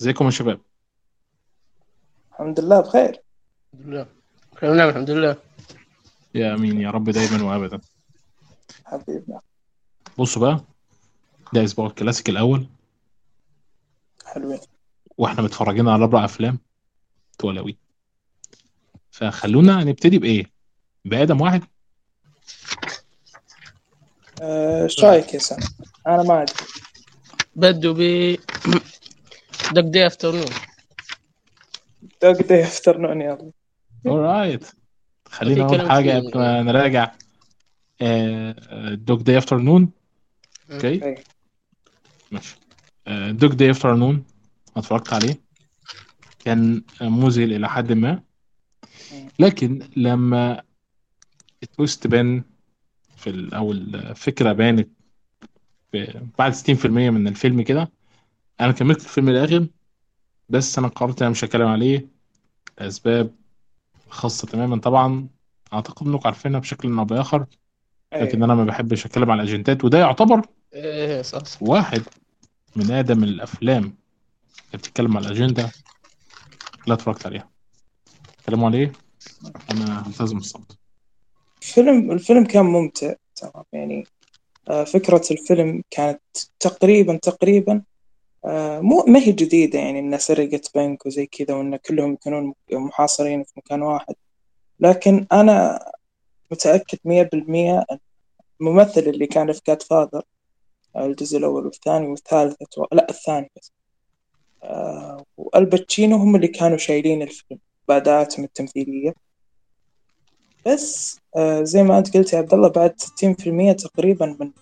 ازيكم يا شباب؟ الحمد لله بخير. الحمد لله. بخير ونعم الحمد لله. يا أمين يا رب دايما وابدا. حبيبنا. بصوا بقى ده أسبوع الكلاسيك الأول. حلوين. وإحنا متفرجين على أربع أفلام تولوي. فخلونا نبتدي بإيه؟ بآدم واحد. آه، إيش رأيك يا سام؟ أنا ما أدري. بدو ب Dog Day Afternoon Dog Day Afternoon يلا. alright خلينا اول حاجة. قبل ما نراجع. Dog Day Afternoon okay. ماشي. Dog Day Afternoon اتفرجت عليه. كان مذهل إلى حد ما. لكن لما التويست بان في ال- أو الفكرة بانت في- بعد 60% من الفيلم كده أنا كملت الفيلم الآخر بس أنا قررت أنا مش هتكلم عليه لأسباب خاصة تماما. طبعا أعتقد إنكم عارفينها بشكل أو بآخر. لكن أنا ما بحبش أتكلم على الأجندات وده يعتبر إيه صح صح. واحد من آدم الأفلام اللي بتتكلم على الأجندة. لا اتفرجت عليها. اتكلموا عليه أنا هلتزم الصمت. الفيلم الفيلم كان ممتع تمام يعني آه، فكرة الفيلم كانت تقريبا تقريبا مو ما هي جديدة يعني إن سرقة بنك وزي كذا وإن كلهم يكونون محاصرين في مكان واحد. لكن أنا متأكد مية بالمية الممثل اللي كان في جاد فاذر الجزء الأول والثاني والثالث لا الثاني بس. آه، والباتشينو هم اللي كانوا شايلين الفيلم بأداءاتهم التمثيلية. بس آه، زي ما أنت قلت يا عبد الله بعد 60% تقريبا من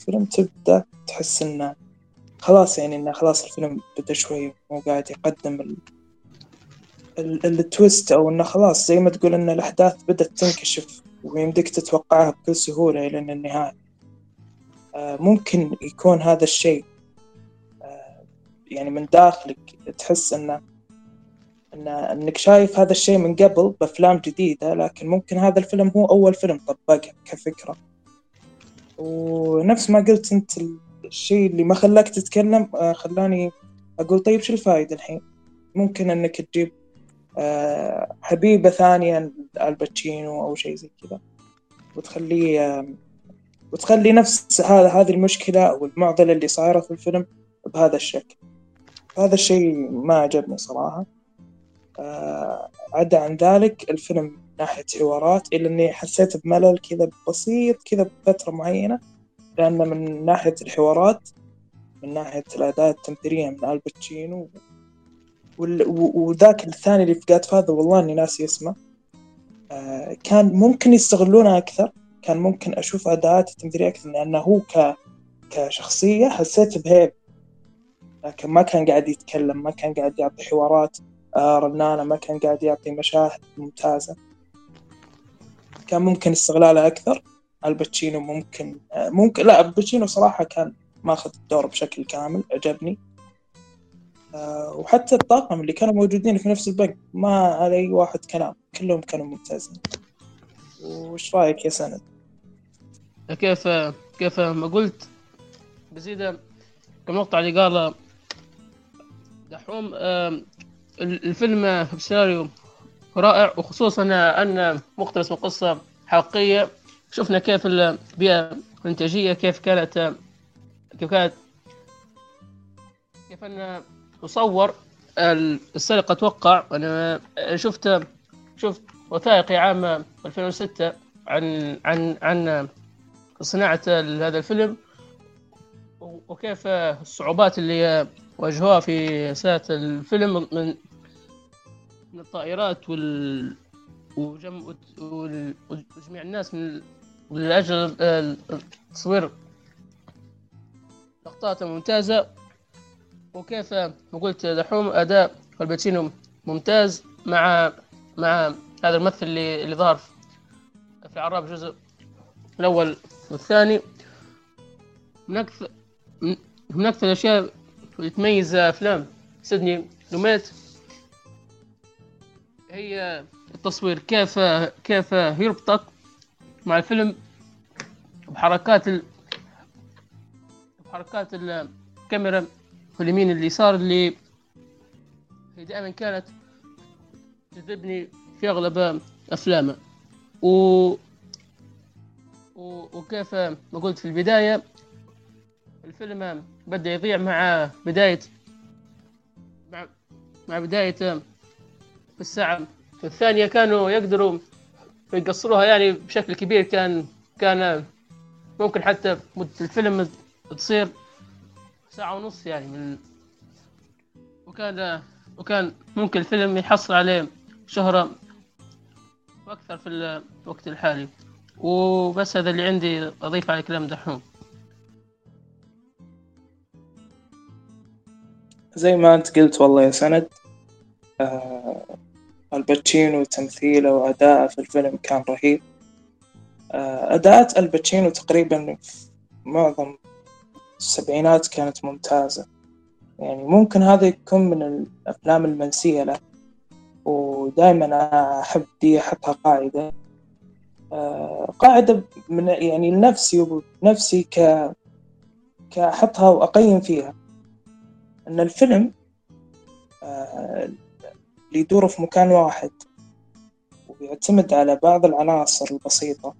الفيلم تبدأ تحس إنه خلاص يعني إنه خلاص الفيلم بدأ شوي مو قاعد يقدم ال... ال... ال twist أو إنه خلاص زي ما تقول إن الأحداث بدأت تنكشف ويمديك تتوقعها بكل سهولة إلى النهاية. آه، ممكن يكون هذا الشيء آه، يعني من داخلك تحس إنه إن إنك شايف هذا الشيء من قبل بأفلام جديدة لكن ممكن هذا الفيلم هو أول فيلم طبقه كفكرة. ونفس ما قلت أنت الشيء اللي ما خلاك تتكلم آه، خلاني أقول طيب شو الفائدة الحين؟ ممكن إنك تجيب آه، حبيبة ثانية الباتشينو أو شيء زي كذا. وتخليه آه، وتخلي نفس هذا هذه المشكلة أو المعضلة اللي صايرة في الفيلم بهذا الشكل. هذا الشيء ما عجبني صراحة. عدا عن ذلك الفيلم من ناحية حوارات إلا إني حسيت بملل كذا بسيط كذا بفترة معينة. لأن من ناحية الحوارات من ناحية الأداء التمثيلية من الباتشينو وذاك الثاني اللي في جاد فاذر والله إني ناسي اسمه آه، كان ممكن يستغلونه أكثر كان ممكن أشوف أداءات التمثيلية أكثر لأنه هو ك... كشخصية حسيت ب hype لكن ما كان قاعد يتكلم ما كان قاعد يعطي حوارات آه، رنانة ما كان قاعد يعطي مشاهد ممتازة. كان ممكن استغلاله أكثر. الباتشينو ممكن آه، ممكن لا الباتشينو صراحة كان ماخذ الدور بشكل كامل عجبني. آه، وحتى الطاقم اللي كانوا موجودين في نفس البنك ما على أي واحد كلام كلهم كانوا ممتازين. وش رأيك يا سند؟ كيف كيف ما قلت بزيد كم نقطة اللي قال دحوم الفيلم بسيناريو رائع وخصوصا أن مقتبس من قصة حقيقية. شفنا كيف البيئة الإنتاجية كيف كانت كيف كانت كيف أن تصور ال- السرقة أتوقع أنا شفت شفت وثائقي عام 2006 عن عن عن صناعة هذا الفيلم وكيف الصعوبات اللي واجهوها في صناعة الفيلم من من الطائرات وال وجم وال- وجميع الناس من لأجل ال- التصوير لقطات ممتازة. وكيف قلت دحوم أداء الباتشينو ممتاز مع مع هذا الممثل اللي اللي ظهر في العراب الجزء الأول والثاني. من أكثر من أكثر الأشياء اللي تميز أفلام سيدني لوميت. هي التصوير كيف كيف يربطك مع الفيلم بحركات ال... بحركات الكاميرا في اليمين اليسار اللي هي دائما كانت تجذبني في أغلب أفلامه. و... و... وكيف ما قلت في البداية الفيلم بدأ يضيع مع بدايه مع, مع بداية في الساعة الثانية كانوا يقدروا يقصروها يعني بشكل كبير. كان كان ممكن حتى مدة الفيلم تصير ساعة ونص يعني من وكان وكان ممكن الفيلم يحصل عليه شهرة وأكثر في الوقت الحالي. وبس هذا اللي عندي أضيف على كلام دحوم. زي ما أنت قلت والله يا سند آه الباتشينو تمثيله وأداءه في الفيلم كان رهيب. آه أداءات الباتشينو تقريبا في معظم السبعينات كانت ممتازة. يعني ممكن هذا يكون من الأفلام المنسية له. ودائما أحب دي أحطها قاعدة. آه قاعدة من يعني لنفسي وبنفسي ك كأحطها وأقيم فيها. أن الفيلم آه اللي يدور في مكان واحد ويعتمد على بعض العناصر البسيطة.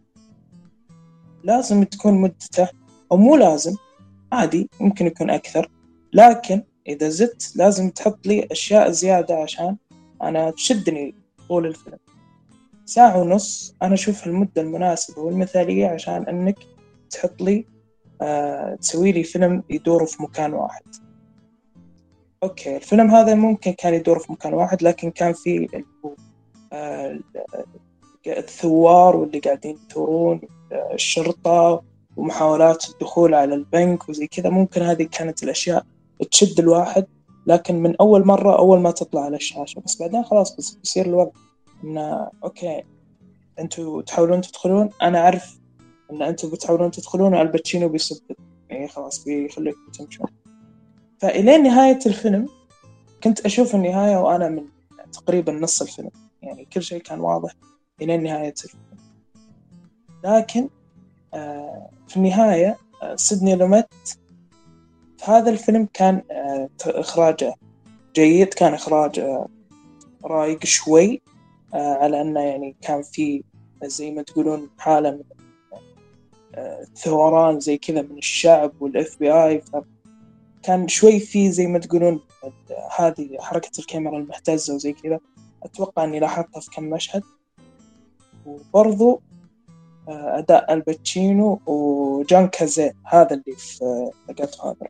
لازم تكون مدته أو مو لازم عادي ممكن يكون أكثر. لكن إذا زدت لازم تحط لي أشياء زيادة عشان أنا تشدني طول الفيلم. ساعة ونص أنا أشوف المدة المناسبة والمثالية عشان أنك تحط لي آه تسوي لي فيلم يدور في مكان واحد. okay الفيلم هذا ممكن كان يدور في مكان واحد لكن كان في آه الثوار واللي قاعدين يثورون الشرطة ومحاولات الدخول على البنك وزي كذا. ممكن هذه كانت الأشياء تشد الواحد لكن من أول مرة أول ما تطلع على الشاشة. بس بعدين خلاص بس بيصير الوضع إنه okay أنتوا تحاولون تدخلون. أنا أعرف إن أنتوا بتحاولون تدخلون وألباتشينو بيصدق. يعني خلاص بيخليكم تمشون. فإلى نهاية الفيلم كنت أشوف النهاية وأنا من تقريبا نص الفيلم. يعني كل شيء كان واضح إلى نهاية الفيلم. لكن آه في النهاية آه سيدني لوميت. في هذا الفيلم كان آه إخراجه جيد كان إخراج رايق شوي على أنه يعني كان في زي ما تقولون حالة من ثوران زي كذا من الشعب وال FBI كان شوي في زي ما تقولون هذه حركة الكاميرا المهتزة وزي كذا. أتوقع إني لاحظتها في كم مشهد. وبرضو أداء الباتشينو وجون كازال هذا اللي في لقيت هذا.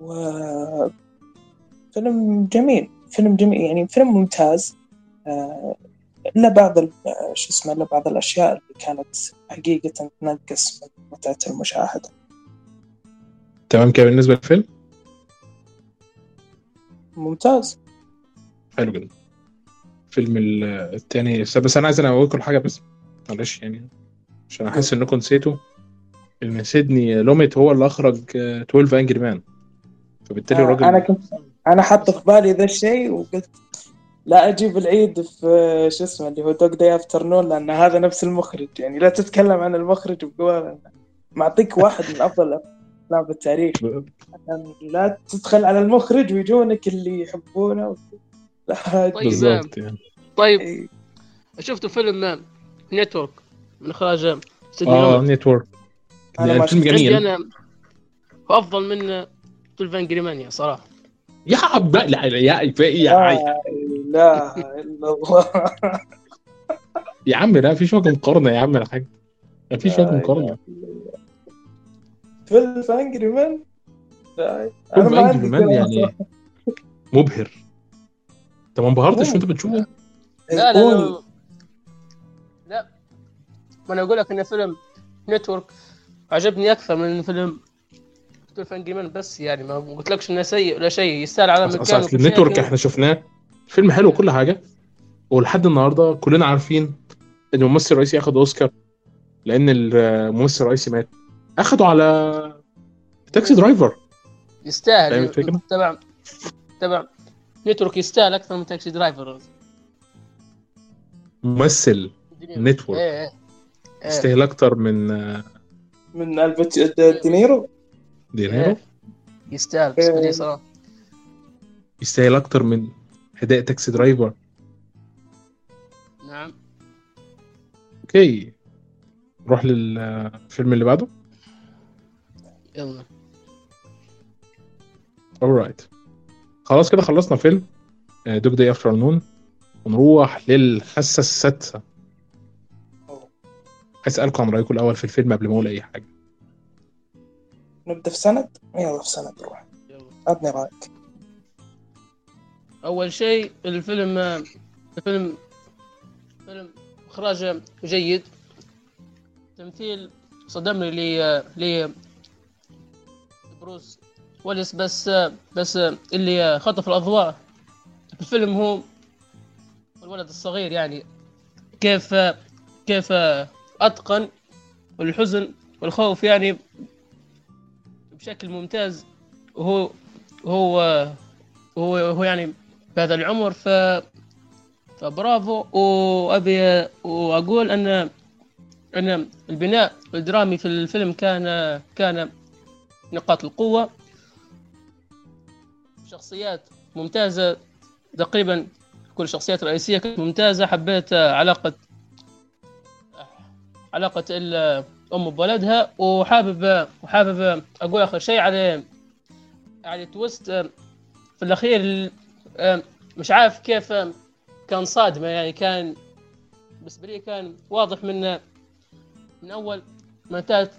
و فيلم جميل فيلم جميل يعني فيلم ممتاز. إلا بعض شو اسمه إلا بعض الأشياء اللي كانت حقيقة تنقص من متعة المشاهدة. تمام كده بالنسبة للفيلم؟ ممتاز. حلو جدا. الفيلم التاني بس أنا عايز أنا أقول لكم حاجة بس معلش يعني عشان أحس إنكم نسيتوا إن سيدني لوميت هو اللي أخرج 12 Angry Men فبالتالي الراجل أنا كنت أنا حاطه في بالي ذا الشيء وقلت لا أجيب العيد في شو اسمه اللي هو Dog Day Afternoon لأن هذا نفس المخرج. يعني لا تتكلم عن المخرج بقوة معطيك واحد من أفضل الافلام بالتاريخ لا تدخل على المخرج ويجونك اللي يحبونه. لا طيب. بالضبط يعني. طيب. إيه. شفتوا فيلم Network من إخراج آه Network. أنا فيلم جميل. أنا أفضل من 12 Angry Men يا صراحة. يا عم لا يا يا لا إله إلا الله. يا عم لا فيش وجه مقارنة يا عم الحاج. ما فيش وجه مقارنة. فيلم Angry Men فيلم Angry Men يعني مبهر. انت ما انبهرتش وانت بتشوفه؟ لا لا لا. لا. ما أنا أقول لك إن فيلم Network عجبني أكثر من فيلم 12 Angry Men بس يعني ما قلتلكش إنه سيء ولا شيء. يستاهل على مكان أصل ال Network إحنا شفناه. فيلم حلو وكل حاجة. ولحد النهارده كلنا عارفين إن الممثل الرئيسي اخذ أوسكار لأن الممثل الرئيسي مات. اخده على تاكسي درايفر. يستاهل. تبع تبع Network يستاهل أكثر من Taxi Driver. ممثل Network. إيه إيه يستاهل أكثر من من روبرت دينيرو؟ دينيرو؟ يستاهل. بس بدي صراحة يستاهل أكتر من أداء Taxi Driver. نعم. أوكي. نروح للفيلم اللي بعده. يلا. Alright خلاص كده خلصنا فيلم. Dog Day Afternoon ونروح للحاسه السادسه أوه. اسالكم عن رأيكم الأول في الفيلم قبل ما أقول أي حاجة. نبدأ في سند؟ يلا في سند روح. يلا. عطني رأيك. أول شيء الفيلم الفيلم فيلم إخراجه جيد. تمثيل صدمني لي بروس وليس بس بس اللي خطف الأضواء في الفيلم هو الولد الصغير يعني. كيف كيف أتقن الحزن والخوف يعني بشكل ممتاز. وهو هو هو هو يعني بهذا العمر. ف فبرافو. وأبي وأقول أن أن البناء الدرامي في الفيلم كان كان نقاط القوة. شخصيات ممتازة. تقريبا كل الشخصيات الرئيسية كانت ممتازة. حبيت علاقة علاقة الام بولدها. وحابب وحابب أقول آخر شيء على على تويست في الأخير مش عارف كيف كان صادمة. يعني كان بالنسبة لي كان واضح من من أول ما انتهت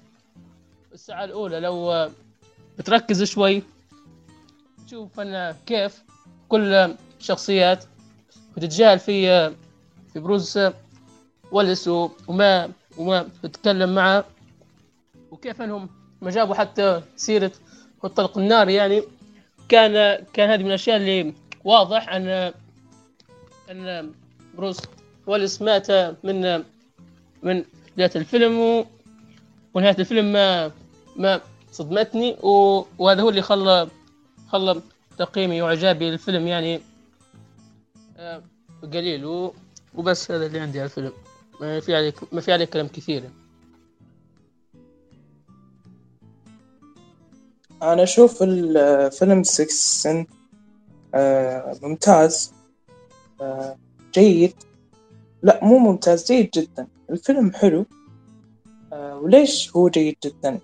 الساعة الأولى لو بتركز شوي تشوف أن كيف كل شخصيات بتتجاهل في في بروز ولس وما وما تتكلم معه وكيف أنهم ما جابوا حتى سيرة الطلق النار يعني كان كان هذه من الأشياء اللي واضح أن أن بروس ويلس مات من من بدايه الفيلم. ونهاية الفيلم ما ما صدمتني و... وهذا هو اللي خلى خلى تقييمي وإعجابي للفيلم يعني آه، قليل و... وبس هذا اللي عندي على الفيلم. ما في عليه ما في عليه كلام كثير. أنا أشوف الفيلم 6 سن ممتاز آه، جيد. لا مو ممتاز جيد جدا. الفيلم حلو. وليش هو جيد جدا؟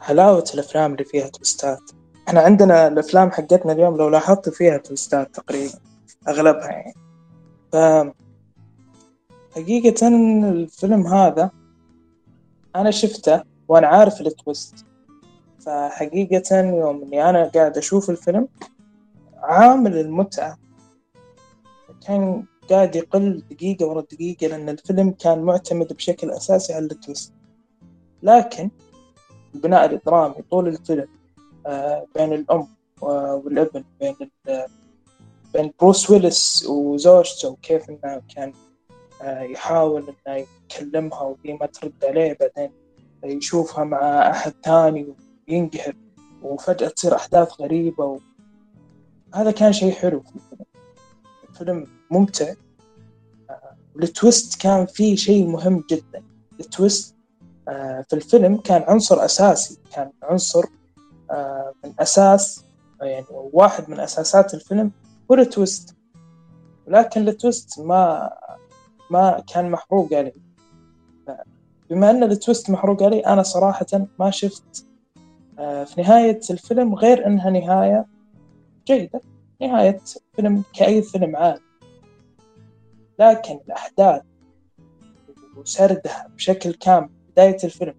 حلاوة الأفلام اللي فيها تويستات. إحنا عندنا الأفلام حقتنا اليوم لو لاحظت فيها تويستات تقريبا أغلبها يعني. ف حقيقة الفيلم هذا أنا شفته وأنا عارف ال twist. فحقيقة يوم إني أنا قاعد أشوف الفيلم عامل المتعة. كان قاعد يقل دقيقة ورا دقيقة لأن الفيلم كان معتمد بشكل أساسي على ال twist. لكن البناء الدرامي طول الفيلم آه، بين الأم والابن بين بين بروس ويلس وزوجته وكيف إنه كان آه، يحاول إنه يكلمها وهي ما ترد عليه بعدين يشوفها مع أحد ثاني وينقهر وفجأة تصير أحداث غريبة و... هذا كان شيء حلو في الفيلم. الفيلم ممتع آه، ال twist كان فيه شيء مهم جدا. التويست آه، في الفيلم كان عنصر أساسي كان عنصر آه، من أساس يعني واحد من أساسات الفيلم هو ال twist لكن ال twist ما ما كان محروق علي. بما أن ال twist محروق علي أنا صراحة ما شفت في نهاية الفيلم غير أنها نهاية جيدة. نهاية فيلم كأي فيلم عادي. لكن الأحداث وسردها بشكل كامل بداية الفيلم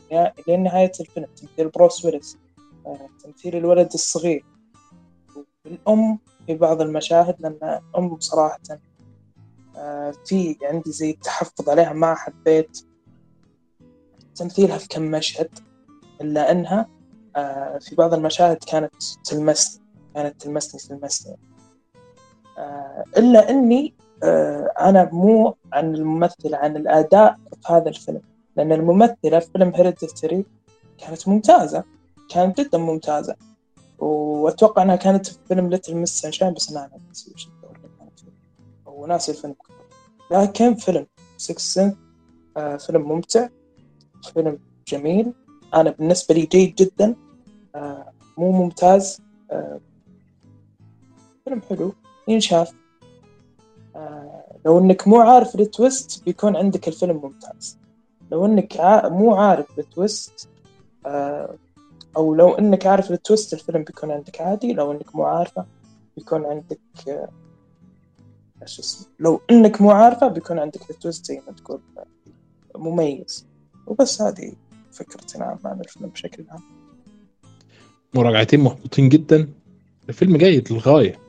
لين نهاية الفيلم تمثيل بروس ويلس آه، تمثيل الولد الصغير. والأم في بعض المشاهد لأن الأم صراحة آه، في عندي زي التحفظ عليها ما حبيت تمثيلها في كم مشهد إلا أنها آه، في بعض المشاهد كانت تلمسني كانت تلمسني تلمسني. إلا آه، أنا مو عن الممثلة عن الأداء في هذا الفيلم. لأن الممثلة في فيلم Hereditary كانت ممتازة. كانت جدا ممتازة. وأتوقع أنها كانت في فيلم Little Miss Sunshine بس أنا ناسي وش الدور اللي كانت فيه. وناسي الفيلم. لكن فيلم Sixth Sense آه فيلم ممتع. فيلم جميل. أنا بالنسبة لي جيد جدا. آه مو ممتاز. آه فيلم حلو. ينشاف. آه لو إنك مو عارف ال twist بيكون عندك الفيلم ممتاز. لو إنك ع... مو عارف ال twist آه أو لو إنك عارف ال twist الفيلم بيكون عندك عادي لو إنك مو عارفة بيكون عندك آه، إيش اسمه لو إنك مو عارفة بيكون عندك ال twist زي ما تقول آه، مميز. وبس هذه فكرتي نعم عن الفيلم بشكل عام. مراجعتين محبوطين جدا. الفيلم جيد للغاية.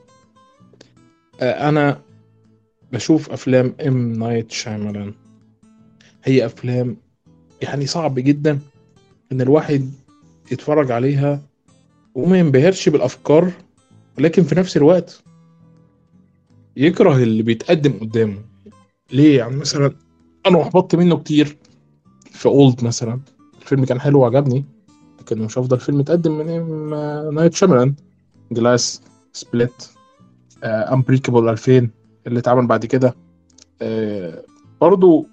آه، أنا بشوف أفلام إم نايت شايمالان هي أفلام يعني صعب جدا إن الواحد يتفرج عليها وما ينبهرش بالأفكار ولكن في نفس الوقت يكره اللي بيتقدم قدامه. ليه؟ يعني مثلا أنا أحبطت منه كتير في Old مثلا. الفيلم كان حلو وعجبني لكن مش افضل فيلم اتقدم من نايت شيامالان Glass Split Unbreakable 2000 اللي اتعمل بعد كده. آه، برضو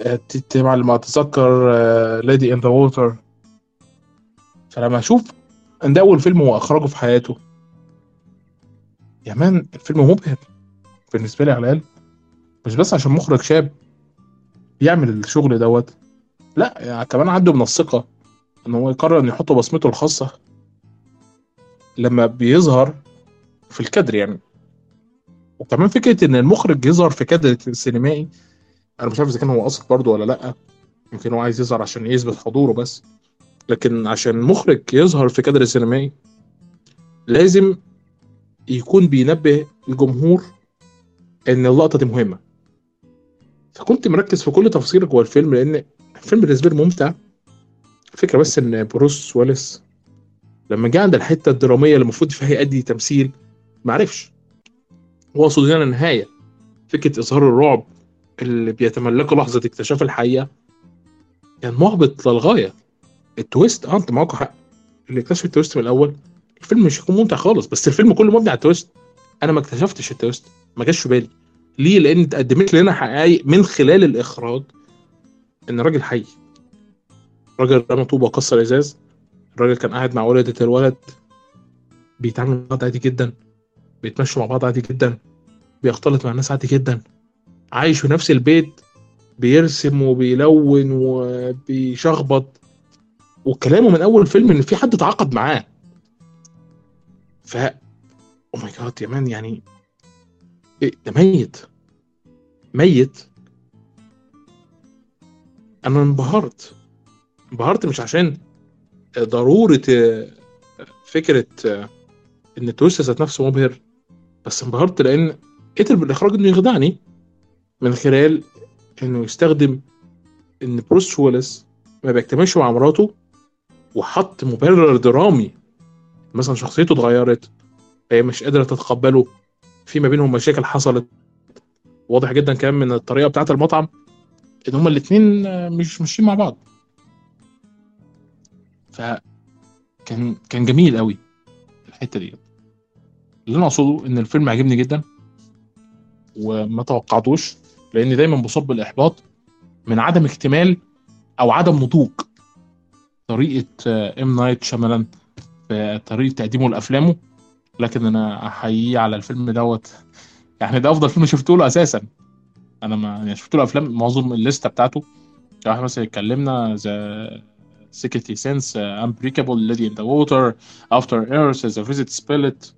آه، ت- على ما اتذكر Lady in the Water فلما أشوف إن ده أول فيلم هو أخرجه في حياته. يا مان الفيلم مبهر بالنسبة لي على الأقل. مش بس عشان مخرج شاب يعمل الشغل دوت. لا يعني كمان عنده من الثقة إن هو يقرر إن يحط بصمته الخاصة. لما بيظهر في الكادر يعني. وكمان فكرة إن المخرج يظهر في كادر سينمائي أنا مش عارف إذا كان هو قصد برضه ولا لأ. يمكن هو عايز يظهر عشان يثبت حضوره بس. لكن عشان مخرج يظهر في كادر سينمائي لازم يكون بينبه الجمهور إن اللقطة دي مهمة. فكنت مركز في كل تفصيل جوه الفيلم لأن الفيلم بالنسبة لي ممتع. الفكرة بس إن بروس ويلس لما جه عند الحتة الدرامية اللي المفروض فيها يأدي تمثيل ما عرفش وصل هنا النهاية. فكرة إظهار الرعب اللي بيتملكه لحظة اكتشاف الحقيقة كان محبط للغاية. ال twist آه أنت معاك حق. اللي اكتشف ال twist من الأول الفيلم مش هيكون ممتع خالص بس الفيلم كله مبني على ال twist أنا ما اكتشفتش ال twist ما جاش في بالي. ليه؟ لأن اتقدمت لنا حقائق من خلال الإخراج إن الراجل حي. الراجل رمى طوبه وكسر إزاز. الراجل كان قاعد مع والدة الولد. بيتعاملوا مع بعض عادي جدا. بيتمشوا مع بعض عادي جدا. بيختلط مع الناس عادي جدا. عايش في نفس البيت بيرسم وبيلون وبيشخبط. وكلامه من أول فيلم إن في حد تعاقد معاه. ف oh my God يا man يعني إيه ده ميت. ميت. أنا انبهرت. انبهرت مش عشان ضرورة آه، فكرة آه، إن ال twist ذات نفسه مبهر بس انبهرت لأن قدر بالإخراج إنه يخدعني. من خلال إنه يستخدم إن بروس ويلس ما بيجتمعش مع مراته وحط مبرر درامي. مثلا شخصيته اتغيرت هي مش قادرة تتقبله في ما بينهم مشاكل حصلت. واضح جدا كمان من الطريقة بتاعت المطعم إن هما الاثنين مش ماشيين مع بعض. فكان كان جميل قوي الحتة دي. اللي أنا أقصده إن الفيلم عجبني جدا وما توقعتوش. لأن دايما بصب بالاحباط من عدم اكتمال أو عدم نضوج طريقة M. Night Shyamalan في طريقة تقديمه لأفلامه. لكن أنا أحييه على الفيلم دوت. يعني ده أفضل فيلم شفته له أساسا. أنا ما يعني شفت له أفلام معظم الليستة بتاعته. يعني إحنا مثلا اتكلمنا The Sixth Sense Unbreakable Lady in the Water After Earth The Visit Split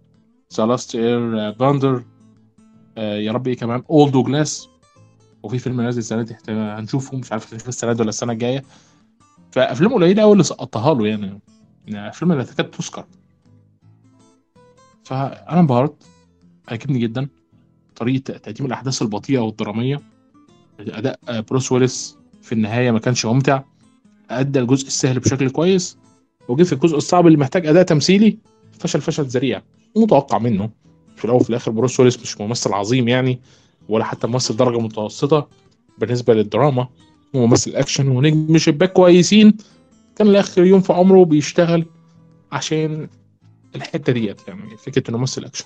The Last Airbender يا رب إيه كمان؟ Old Glass وفي فيلم نازل السنة دي هنشوفه مش عارف هنشوفه السنة دي ولا السنة الجاية. فافلام قليلة قوي اللي سقطتها له يعني يعني أفلام اللي تكاد تذكر فأنا انبهرت عجبني جدا طريقة تقديم الأحداث البطيئة والدرامية. أداء بروس ويلس في النهاية ما كانش ممتع. أدى الجزء السهل بشكل كويس. وجه في الجزء الصعب اللي محتاج أداء تمثيلي فشل فشل ذريع. متوقع منه. في الأول وفي الآخر بروس ويلس مش ممثل عظيم يعني. ولا حتى ممثل درجة متوسطة بالنسبة للدراما هو ممثل أكشن ونجم شباك كويسين كان لآخر يوم في عمره بيشتغل عشان الحتة ديت يعني فكرة إنه ممثل أكشن.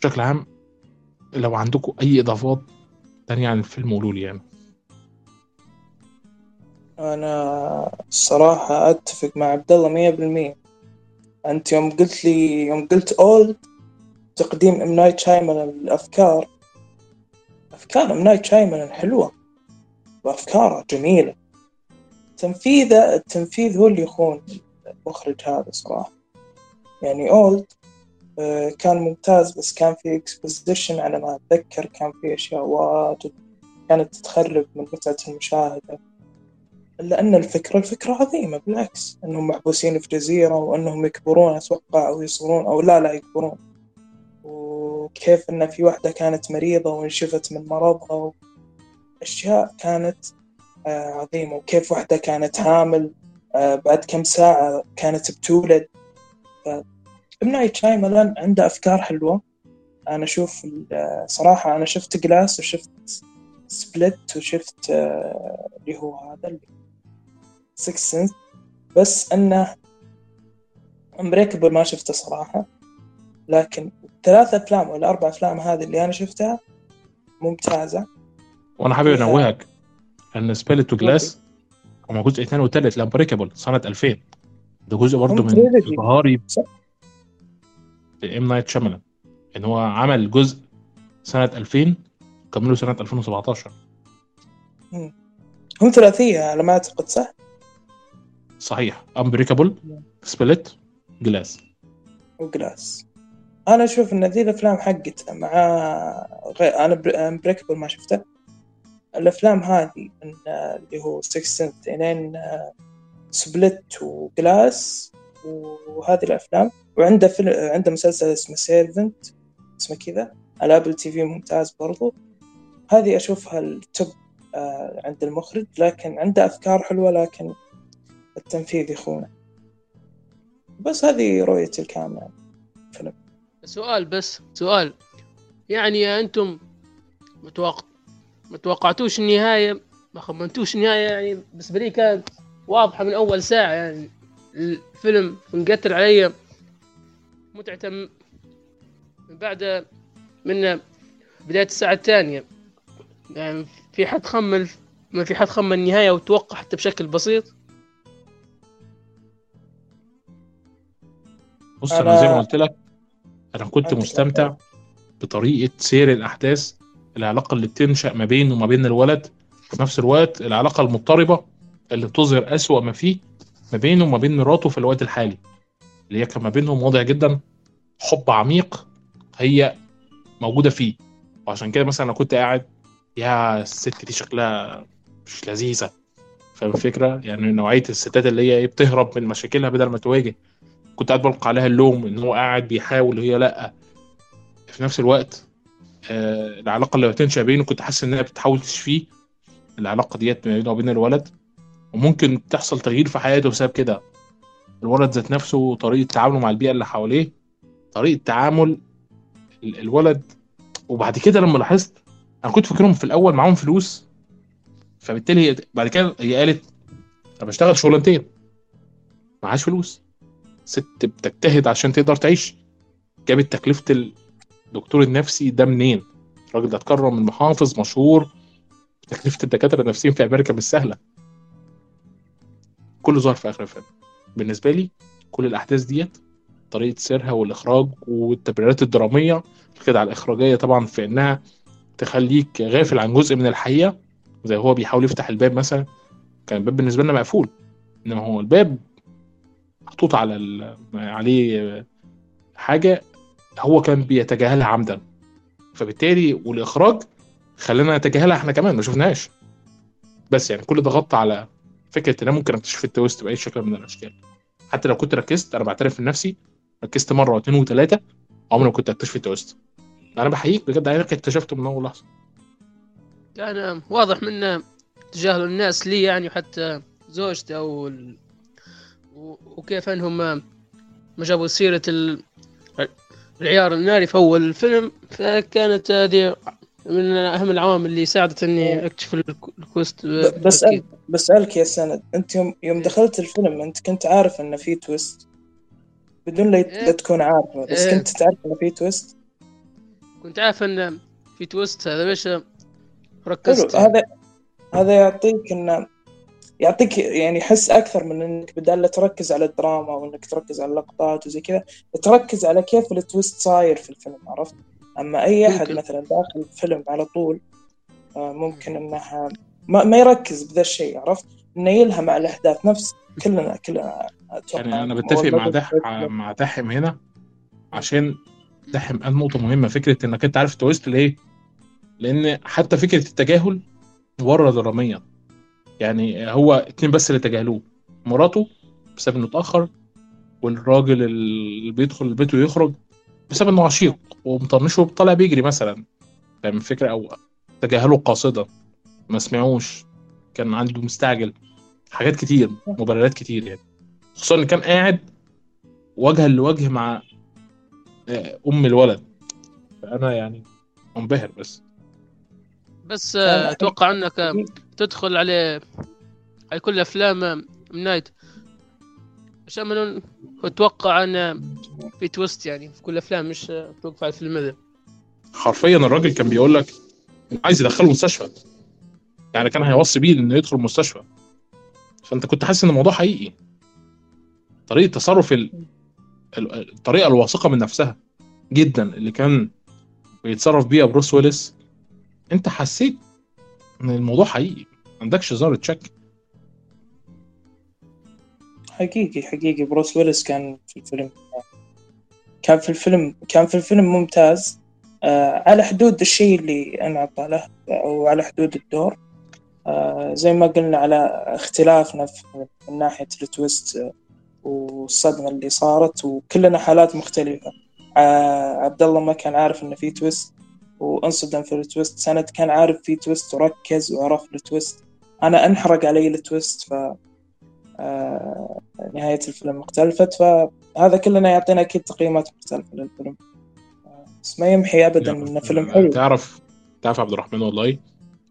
بشكل عام لو عندكم أي إضافات تانية عن الفيلم قولوا لي يعني. أنا الصراحة أتفق مع عبد الله مية بالمية. أنت يوم قلت لي يوم قلت Old تقديم M. Night Shyamalan الأفكار. أفكار M. Night Shyamalan حلوة. وأفكاره جميلة. تنفيذه التنفيذ هو اللي يخون المخرج هذا صراحة. يعني Old آه، كان ممتاز بس كان في exposition على ما أتذكر. كان في أشياء واجد كانت تخرب من متعة المشاهدة. إلا أن الفكرة الفكرة عظيمة بالعكس. أنهم محبوسين في جزيرة وأنهم يكبرون أتوقع أو يصيرون أو لا لا يكبرون. وكيف أن في واحدة كانت مريضة وانشفت من مرضها أشياء كانت آه، عظيمة. وكيف واحدة كانت حامل آه، بعد كم ساعة كانت بتولد. M. Night Shyamalan عنده أفكار حلوة. أنا أشوف ال- صراحة أنا شفت Glass وشفت Split وشفت آه، اللي هو هذا اللي Sixth Sense بس أنه Unbreakable ما شفته صراحة. لكن الثلاث أفلام ولا أربع أفلام هذه اللي أنا شفتها ممتازة. وأنا حابب فيها- أنوهك أن Split و Glass هما جزء ثاني وثالث ل Unbreakable سنة 2000 ده جزء برضه هم من صح. M. Night Shyamalan إن هو عمل جزء سنة 2000 كملوا سنة 2017 هم ثلاثية على ما أعتقد صح؟ صحيح. Unbreakable Split Glass و Glass أنا أشوف إن ذي الأفلام حقتها مع غير أنا Unbreakable ما شفته. الأفلام هذه من اللي هو Sixth Sense لين Split و Glass وهذه الأفلام. وعنده فيلم عنده مسلسل اسمه Servant اسمه كذا. على Apple TV ممتاز برضو. هذه أشوفها ال top آه، عند المخرج. لكن عنده أفكار حلوة لكن التنفيذ يخونه بس هذه رؤيتي الكاملة. فيلم. سؤال بس سؤال. يعني أنتم متوقع ما توقعتوش النهاية؟ ما خمنتوش النهاية؟ يعني بالنسبة لي كانت واضحة من أول ساعة يعني الفيلم انقتل علي متعته من بعد من بداية الساعة الثانية. يعني في حد خمن ما في حد خمن النهاية وتوقع حتى بشكل بسيط؟ بص أنا زي ما قلت لك أنا كنت مستمتع بطريقة سير الأحداث العلاقة اللي بتنشأ ما بينه وما بين الولد في نفس الوقت العلاقة المضطربة اللي بتظهر أسوأ ما فيه ما بينه وما بين مراته في الوقت الحالي اللي هي كان ما بينهم واضح جدا حب عميق هي موجودة فيه. وعشان كده مثلا أنا كنت قاعد يا الست دي شكلها مش لذيذة. فاهم الفكرة؟ يعني نوعية الستات اللي هي إيه بتهرب من مشاكلها بدل ما تواجه. كنت قاعد بلقى عليها اللوم إن هو قاعد بيحاول وهي لأ. في نفس الوقت آه العلاقة اللي بتنشا بينه كنت حاسس إنها بتحاول تشفيه العلاقة ديت بينه وبين الولد. وممكن تحصل تغيير في حياته بسبب كده. الولد ذات نفسه طريقه تعامله مع البيئة اللي حواليه طريقة تعامل ال- الولد. وبعد كده لما لاحظت أنا كنت فاكرهم في الأول معاهم فلوس. فبالتالي هي بعد كده هي قالت أنا بشتغل شغلانتين. معهاش فلوس. ست بتجتهد عشان تقدر تعيش. جابت تكلفة الدكتور النفسي ده منين؟ الراجل ده اتكرم من محافظ مشهور. تكلفة الدكاترة النفسيين في أمريكا مش سهلة. كله ظهر في آخر الفيلم. بالنسبة لي كل الأحداث ديت طريقة سيرها والإخراج والتبريرات الدرامية كده على الإخراجية طبعا في إنها تخليك غافل عن جزء من الحقيقة زي هو بيحاول يفتح الباب مثلا. كان الباب بالنسبة لنا مقفول. إنما هو الباب محطوط على. عليه حاجة هو كان بيتجاهلها عمدا فبالتالي والإخراج خلانا نتجاهلها إحنا كمان ما شفناهاش بس يعني كل ده غطى على فكرة إن أنا ممكن أكتشف ال twist بأي شكل من الأشكال حتى لو كنت ركزت أنا بعترف لنفسي ركزت مرة واثنين وثلاثه عمري ما كنت اكتشف ال twist أنا بحييك بجد عينك اكتشفته من أول لحظة كان واضح من تجاهل الناس لي يعني وحتى زوجته أو. وكيف انهم ما جابوا سيرة ال... العيار الناري في أول الفيلم فكانت هذه من أهم العوامل اللي ساعدت إني أكتشف الك- ال twist ب- بس بالتأكيد. بسألك يا سند أنت يوم يوم دخلت الفيلم أنت كنت عارف إنه في twist بدون لا إيه. تكون عارفه بس إيه. كنت تعرف إنه في twist كنت عارف إن في twist هذا ليش ركزت هذا هذا يعطيك انه يعطيك يعني حس أكثر من إنك بدال لا تركز على الدراما وإنك تركز على اللقطات وزي كذا تركز على كيف ال twist صاير في الفيلم عرفت؟ أما أي أحد ممكن. مثلا داخل الفيلم على طول آه، ممكن إنه ما, ما يركز بذا الشيء عرفت؟ إنه يلهم على الأحداث نفس كلنا كلنا يعني أنا بتفق مع دح مع دحم هنا عشان دحم قال نقطة مهمة فكرة إنك أنت عارف التويست ليه؟ لأن حتى فكرة التجاهل ورا دراميا. يعني هو اتنين بس اللي تجاهلوه مراته بسبب إنه اتأخر والراجل اللي بيدخل البيت ويخرج بسبب إنه عشيق ومطنشه طالع بيجري مثلا. فاهم الفكرة؟ أو تجاهله قاصدا ما سمعوش كان عنده مستعجل حاجات كتير مبررات كتير يعني. خصوصا إن كان قاعد وجها لوجه مع آه، أم الولد. فأنا يعني منبهر بس. بس آه،. أتوقع إنك تدخل على على كل أفلام نايت. عشان من أتوقع إن في تويست يعني في كل الافلام مش توقف على الفيلم هذا. حرفيا الراجل كان بيقول لك عايز يدخله مستشفى يعني كان هيوصي بيه إنه يدخل المستشفى. فأنت كنت حاسس إن الموضوع حقيقي. طريقة تصرف ال... ال- الطريقة الواثقة من نفسها جدا اللي كان بيتصرف بيها بروس ويلس أنت حسيت الموضوع حقيقي. ما عندكش ذره شك حقيقي حقيقي. بروس ويلس كان في الفيلم. كان في الفيلم كان في الفيلم ممتاز. آه على حدود الشيء اللي انعطى له أو على حدود الدور. آه زي ما قلنا على اختلافنا من ناحية ال twist آه، والصدمة اللي صارت وكلنا حالات مختلفة. آه عبد الله ما كان عارف إنه في twist. وأنصدم في ال twist. سند كان عارف في twist وركز وعرف ال twist. أنا أنحرق علي ال twist ف آه، نهاية الفيلم اختلفت. فهذا كلنا يعطينا أكيد تقييمات مختلفة للفيلم. آه، بس ما يمحي أبدا إنه فيلم حلو. تعرف تعرف عبد الرحمن والله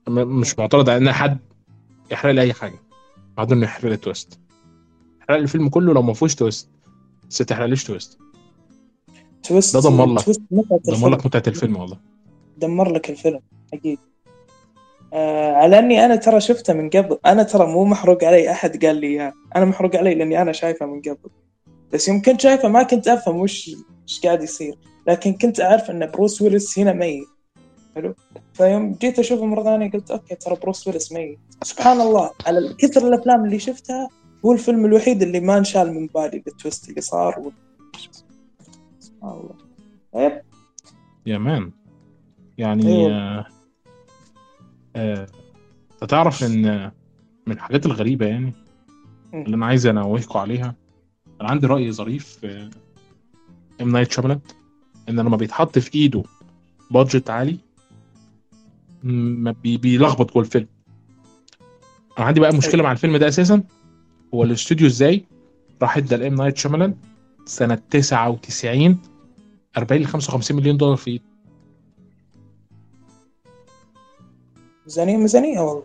مش معترض على إن حد يحرق لي أي حاجة. بعد إنه يحرق لي twist يحرق لي الفيلم كله لو ما فيهوش twist. بس ما تحرقليش twist. twist ده دمر لك. متعة الفيلم. لك متعة الفيلم والله. دمر لك الفيلم أكيد. آه على أني أنا ترى شفته من قبل. أنا ترى مو محروق علي أحد قال لي إياه. أنا محروق علي لأني أنا شايفه من قبل. بس يوم كنت شايفه ما كنت أفهم وش وش قاعد يصير. لكن كنت أعرف إن بروس ويلس هنا ميت. حلو؟ فيوم جيت أشوفه مرة ثانية قلت okay ترى بروس ويلس ميت. سبحان الله. على كثر الأفلام اللي شفتها هو الفيلم الوحيد اللي ما انشال من بالي بال twist اللي صار و... سبحان الله. yep يا man. يعني أيوة. آه آه تعرف إن من الحاجات الغريبة يعني مم. اللي أنا عايز انوهكم عليها أنا عندي رأي ظريف في ام نايت شاملان إن لما بيتحط في إيده budget عالي م- بي- بيلخبط جوه الفيلم. أنا عندي بقى مشكلة مع الفيلم ده أساسا هو الاستوديو إزاي راح إدى الام نايت شاملان سنة 99 40 ل 55 مليون دولار في إيده. ميزانيه ميزانية والله.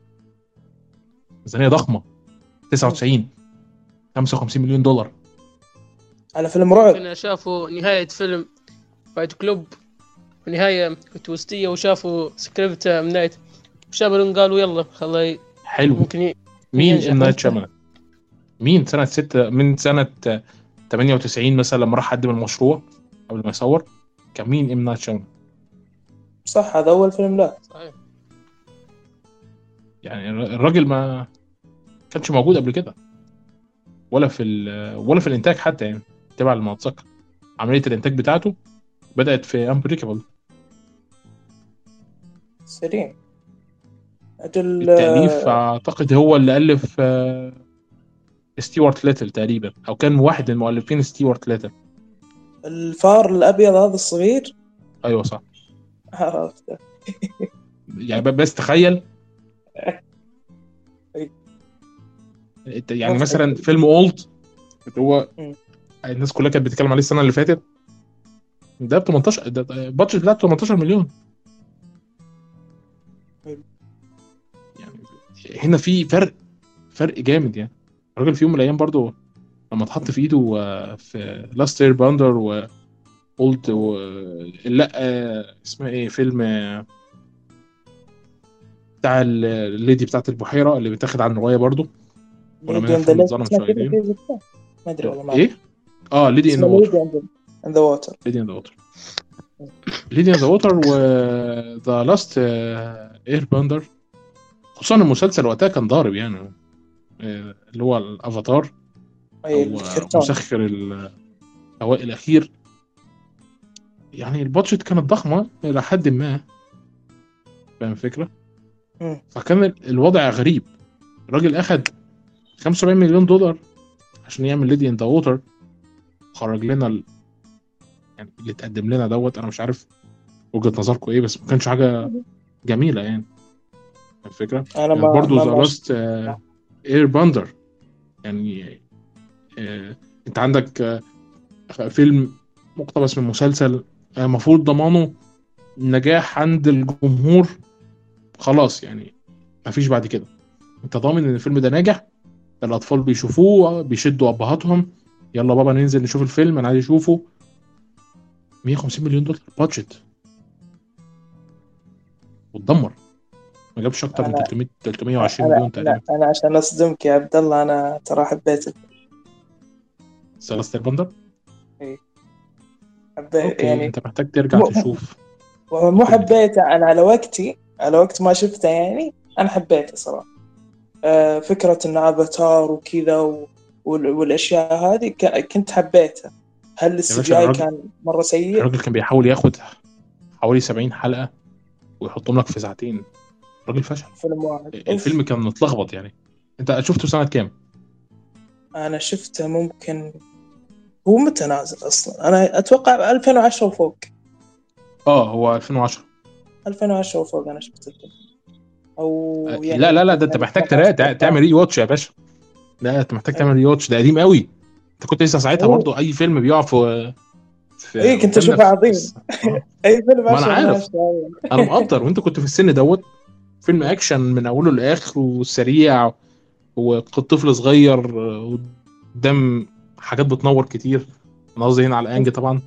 ميزانية ضخمة. 99 55 مليون دولار. على فيلم رعب. كنا شافوا نهاية فيلم Fight Club نهاية twist ية وشافوا سكريبت من نايت شاملون قالوا يلا خلي حلو. ممكن ي... مين ام نايت. شاملان مين سنة 6 من سنة 98 مثلا لما راح قدم المشروع قبل ما يصور؟ كان مين ام نايت شاملان صح هذا أول فيلم له صحيح يعني الراجل ما كانش موجود قبل كده. ولا في ولا في الإنتاج حتى يعني تبع ما اتذكر عملية الإنتاج بتاعته بدأت في Unbreakable سليم. أجل التأليف أعتقد هو اللي ألف آه، Stuart Little تقريبا أو كان واحد من مؤلفين Stuart Little الفار الأبيض هذا الصغير؟ أيوه صح. عرفته. يعني بس تخيل يعني مضحك. مثلا فيلم Old اللي هو. الناس كلها كانت بتتكلم عليه السنة اللي فاتت ده ب 18 ده ال budget بتاعته 18 مليون. يعني هنا في فرق فرق جامد يعني الراجل في يوم من الأيام برضو لما اتحط في إيده آه، في Last Airbender و Old و... لا آه، اسمها إيه فيلم آه، بتاع ال- ال lady بتاعت البحيرة اللي بيتاخد عن روايه برضو. ولا كذا شويتين. جزء؟ ما أدري والله ما. إيه؟ آه Lady in the Water Lady Water in the Water Lady in the Water و The Last Airbender خصوصا المسلسل وقتها كان ضارب يعني. آه، اللي هو الأفاتار. الكرتون مسخر الهواء الأخير. يعني ال budget كانت ضخمة إلى حد ما. فاهم الفكرة؟ مم. فكان الوضع غريب. الراجل أخد 75 مليون دولار عشان يعمل Lady in the Water. خرج لنا ال... يعني اللي اتقدم لنا دوت أنا مش عارف وجهة نظركم إيه بس ما كانش حاجة جميلة يعني. الفكرة؟ أنا ما برضه The Last Airbender يعني آه، أنت عندك آه، فيلم مقتبس من مسلسل آه، المفروض ضمانه نجاح عند الجمهور. خلاص يعني مفيش بعد كده. انت ضامن إن الفيلم ده ناجح؟ الأطفال بيشوفوه بيشدوا أبهاتهم. يلا بابا ننزل نشوف الفيلم أنا عايز أشوفه. 150 مليون دولار بادجت واتدمر ما جابش أكتر من أنا- 300 320 أنا مليون تقريبا. أنا عشان أصدمك يا عبد الله أنا ترى حبيت Last Airbender؟ حبيت okay يعني أنت محتاج ترجع تشوف. مو حبيته أنا على وقتي على وقت ما شفته يعني أنا حبيته صراحة آه، فكرة انه أفاتار وكذا و... وال- والأشياء هذه ك- كنت حبيتها هل ال CGI كان مرة سيء؟ الراجل كان بيحاول ياخد حوالي 70 حلقة ويحطهم لك في ساعتين الراجل فشل فيلم واحد. الفيلم كان متلخبط يعني أنت شفته سنة كام؟ أنا شفته ممكن هو متى نازل أصلا؟ أنا أتوقع 2010 وفوق آه هو 2010 2010 وفوق أنا شفت الفيلم. أو يعني لا لا لا ده أنت محتاج تعمل rewatch يا باشا. لا أنت محتاج تعمل rewatch ده قديم قوي. أنت كنت لسه ساعتها. برضه أي فيلم بيقع في في إيه، كنت في- عظيم. أي فيلم ما عشان عارف. عشان- أنا مقدر. وأنت كنت في السن دوت. فيلم أكشن من أوله لآخره وسريع وطفل صغير قدام حاجات بتنور كتير. أنا قصدي هنا على انج طبعا.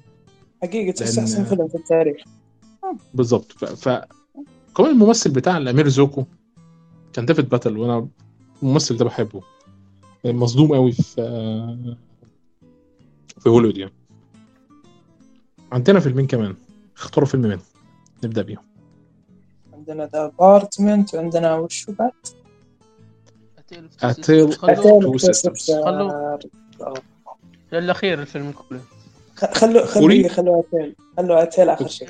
لأن- أحسن فيلم في التاريخ. بالظبط ف... ف... كمان الممثل بتاع الأمير زوكو كان ديفيد باتل وأنا الممثل ده بحبه. مظلوم قوي في في هوليوود يعني. عندنا فيلمين كمان. اختاروا فيلم منهم. نبدأ بيهم. عندنا The Apartment وعندنا وشو بعد؟ Two Sisters. خلوه. للأخير الفيلم كله. خلوا؟ خلوا خلوا A Tale خلوا A Tale آخر شيء.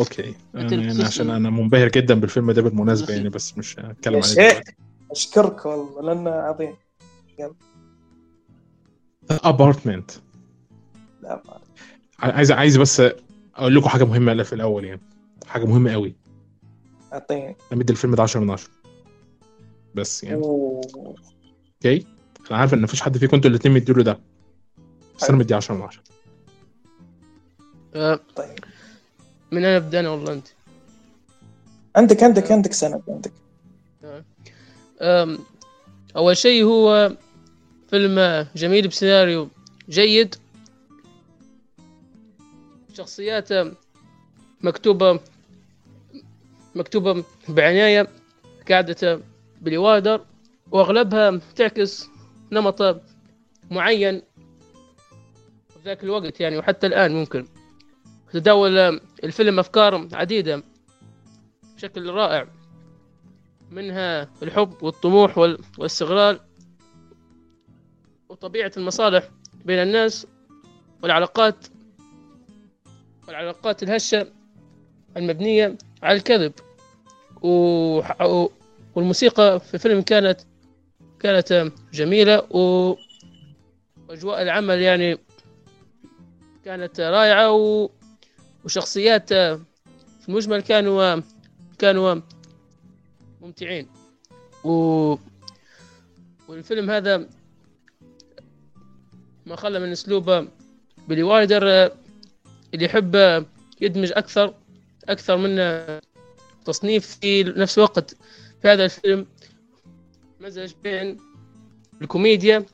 okay. يعني عشان. أنا منبهر جدا بالفيلم ده بالمناسبة يعني بس مش هتكلم عليه اشكرك والله لأنه عظيم. Apartment لا ما عايز عايز بس أقول لكم حاجة مهمة في الأول يعني. حاجة مهمة قوي. أعطيني. أنا مدي الفيلم ده 10 من 10 بس يعني. أوه. Okay. أنا عارف إن مفيش حد فيكم أنتوا الاثنين مديله ده. بس أنا مدي 10 من 10 آه، طيب. من أنا أبدأ أنا والله أنت. عندك عندك عندك سند عندك. أول شيء هو فيلم جميل بسيناريو جيد. شخصيات مكتوبة مكتوبة بعناية قاعدة بالوادر وأغلبها تعكس نمط معين في ذاك الوقت يعني وحتى الآن ممكن. تداول الفيلم أفكار عديدة بشكل رائع منها الحب والطموح وال- والاستغلال وطبيعة المصالح بين الناس والعلاقات والعلاقات الهشة المبنية على الكذب. والموسيقى في الفيلم كانت كانت جميلة. وأجواء العمل يعني كانت رائعة و... وشخصيات في المجمل كانوا كانوا ممتعين. و... والفيلم هذا ما خلى من أسلوب بيلي وايدر اللي يحب يدمج أكثر أكثر من تصنيف في نفس الوقت. في هذا الفيلم مزج بين الكوميديا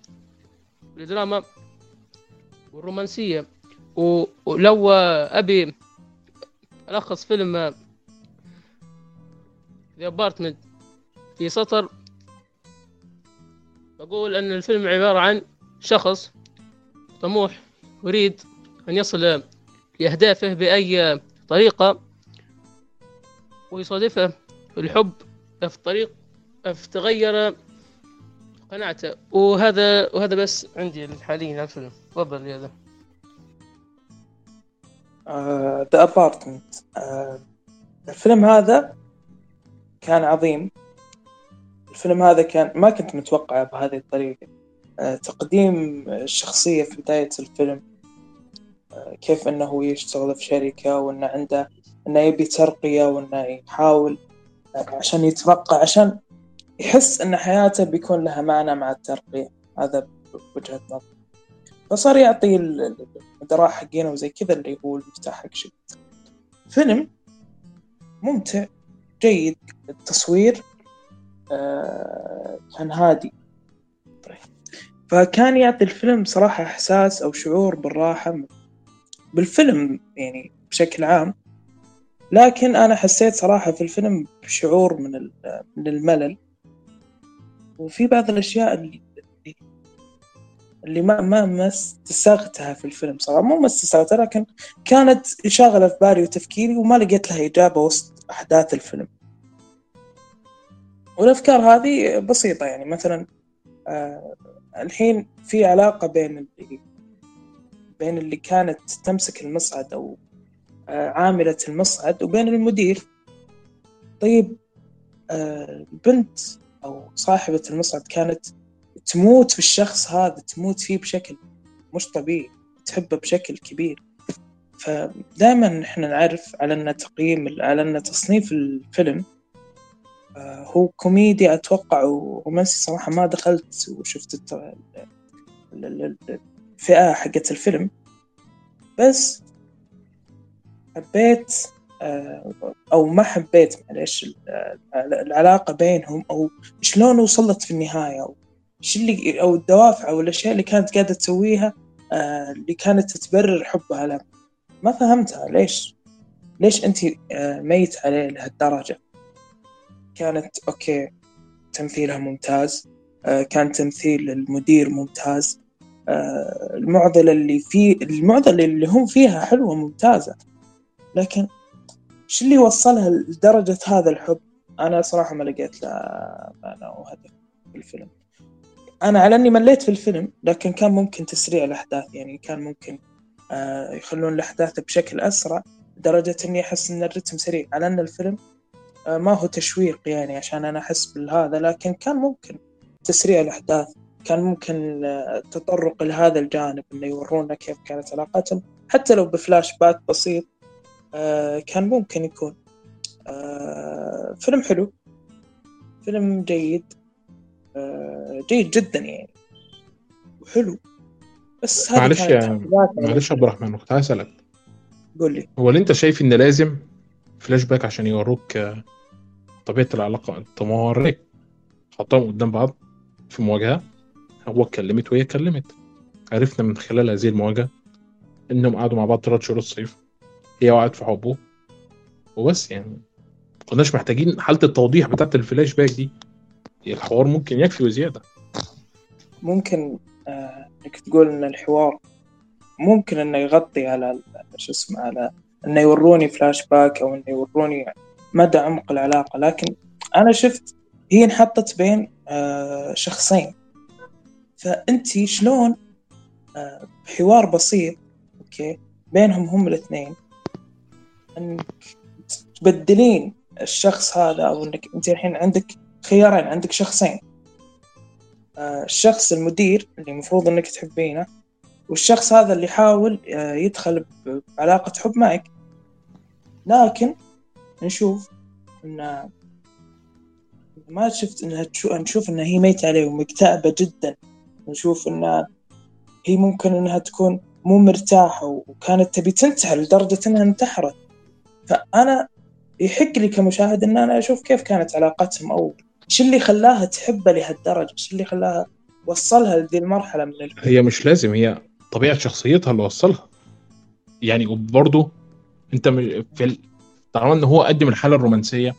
الدراما والرومانسية. و- ولو أبي ألخص فيلم The Apartment في سطر بقول أن الفيلم عبارة عن شخص طموح يريد أن يصل لأهدافه بأي طريقة ويصادفه الحب في الطريق فتغير قناعته. وهذا وهذا بس عندي حاليا الفيلم. تفضل يا ذا. The Apartment الفيلم هذا كان عظيم. الفيلم هذا كان ما كنت متوقعه بهذه الطريقة. آه، تقديم الشخصية في بداية الفيلم آه، كيف إنه يشتغل في شركة وإنه عنده إنه يبي ترقية وإنه يحاول آه، عشان يترقى عشان يحس إن حياته بيكون لها معنى مع الترقية. هذا بوجهة نظر فصار يعطي المدراء حقينه وزي كذا اللي هو المفتاح حق شيء فيلم ممتع جيد التصوير آه كان هادي. فكان يعطي الفيلم صراحة إحساس أو شعور بالراحة. بالفيلم يعني بشكل عام لكن أنا حسيت صراحة في الفيلم بشعور من من الملل. وفي بعض الأشياء اللي اللي ما ما ما استساغتها في الفيلم صراحة. مو ما استساغتها لكن كانت شاغلة في بالي وتفكيري وما لقيت لها إجابة وسط أحداث الفيلم. والأفكار هذه بسيطة يعني مثلا آه الحين في علاقة بين اللي بين اللي كانت تمسك المصعد أو آه عاملة المصعد وبين المدير. طيب آه البنت أو صاحبة المصعد كانت تموت في الشخص هذا تموت فيه بشكل مش طبيعي تحبه بشكل كبير. فدائما إحنا نعرف على أن تقييم على أن تصنيف الفيلم آه، هو كوميديا أتوقع ورومانسي صراحة ما دخلت وشفت الفئة حقت الفيلم. بس حبيت آه، أو ما حبيت معلش العلاقة بينهم أو شلون وصلت في النهاية إيش اللي أو الدوافع أو الأشياء اللي كانت قاعدة تسويها آه، اللي كانت تبرر حبها له ما فهمتها ليش؟ ليش انت ميت عليه لهالدرجة؟ كانت أوكي تمثيلها ممتاز آه، كان تمثيل المدير ممتاز آه، المعضلة اللي فيه المعضلة اللي هم فيها حلوة ممتازة. لكن إيش اللي وصلها لدرجة هذا الحب؟ أنا صراحة ما لقيت له معنى وهدف في أنا على إني مليت في الفيلم لكن كان ممكن تسريع الأحداث يعني كان ممكن آه، يخلون الأحداث بشكل أسرع لدرجة إني أحس إن الرتم سريع على إن الفيلم آه، ما هو تشويق يعني عشان أنا أحس بالهذا لكن كان ممكن تسريع الأحداث كان ممكن التطرق آه، لهذا الجانب إنه يورونا كيف كانت علاقتهم حتى لو بفلاش باك بسيط كان ممكن يكون فيلم حلو فيلم جيد جيد جدا يعني. وحلو. بس معلش يا معلش عبد الرحمن كنت عايز أسألك. قول لي. هو اللي أنت شايف إن لازم فلاش باك عشان يوروك طبيعة العلاقة؟ أنت موريك حطهم قدام بعض في مواجهة. هو اتكلمت وهي اتكلمت. عرفنا من خلال هذه المواجهة إنهم قعدوا مع بعض ثلاث شهور الصيف. هي وقعت في حبه. وبس يعني. كناش محتاجين حالة التوضيح بتاعت الفلاش باك دي. الحوار ممكن يكفي وزيادة. ممكن آه، إنك تقول إن الحوار ممكن إنه يغطي على شو اسمه على إنه يوروني فلاش باك أو إنه يوروني مدى عمق العلاقة. لكن أنا شفت هي انحطت بين آه، شخصين. فأنت شلون آه، بحوار بسيط okay بينهم هم الاثنين أنك تبدلين الشخص هذا أو أنك أنت الحين عندك خيارين عندك شخصين. آه، الشخص المدير اللي المفروض أنك تحبينه والشخص هذا اللي يحاول يدخل بعلاقة حب معك. لكن نشوف إن ما شفت إنها نشوف انها هي ميتة عليه ومكتئبة جدا. نشوف انها هي ممكن إنها تكون مو مرتاحة وكانت تبي تنتحر لدرجة إنها انتحرت. فأنا يحق لي كمشاهد إن أنا أشوف كيف كانت علاقتهم أو إيش اللي خلاها تحبه لهالدرجة؟ إيش اللي خلاها وصلها لذي المرحلة من الفيلم. هي مش لازم هي طبيعة شخصيتها اللي وصلها. يعني وبرضه أنت في طالما إن هو قدم الحالة الرومانسية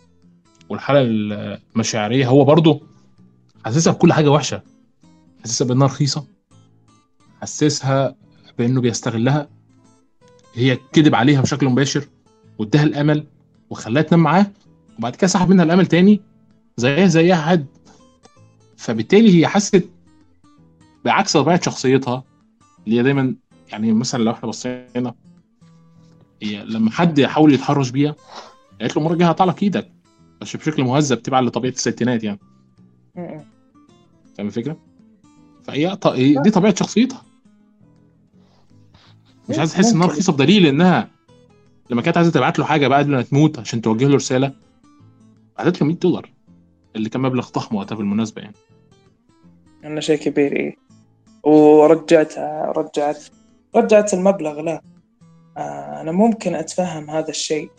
والحالة المشاعرية هو برضه حاسسها بكل حاجة وحشة. حسسها بإنها رخيصة. حسسها بإنه بيستغلها. هي كذب عليها بشكل مباشر واداها الأمل وخلاها تنام معاه وبعد كده سحب منها الأمل تاني. زيها زيها حد فبالتالي هي حست بعكس طبيعة شخصيتها اللي هي دايما يعني مثلا لو إحنا بصينا هي لما حد يحاول يتحرش بيها قالت له المرة الجاية هقطع لك إيدك بس بشكل مهذب تبع لطبيعة الستينات يعني. فاهم الفكرة؟ فهي دي طبيعة شخصيتها مش عايز تحس إنها. رخيصة بدليل إنها لما كانت عايزة تبعت له حاجة بعد ما تموت عشان توجه له رسالة بعتت له 100 دولار اللي كان مبلغ ضخم وقتها بالمناسبة يعني. انه شيء كبير إيه. ورجعتها رجعت رجعت المبلغ لا. آه، أنا ممكن أتفهم هذا الشيء.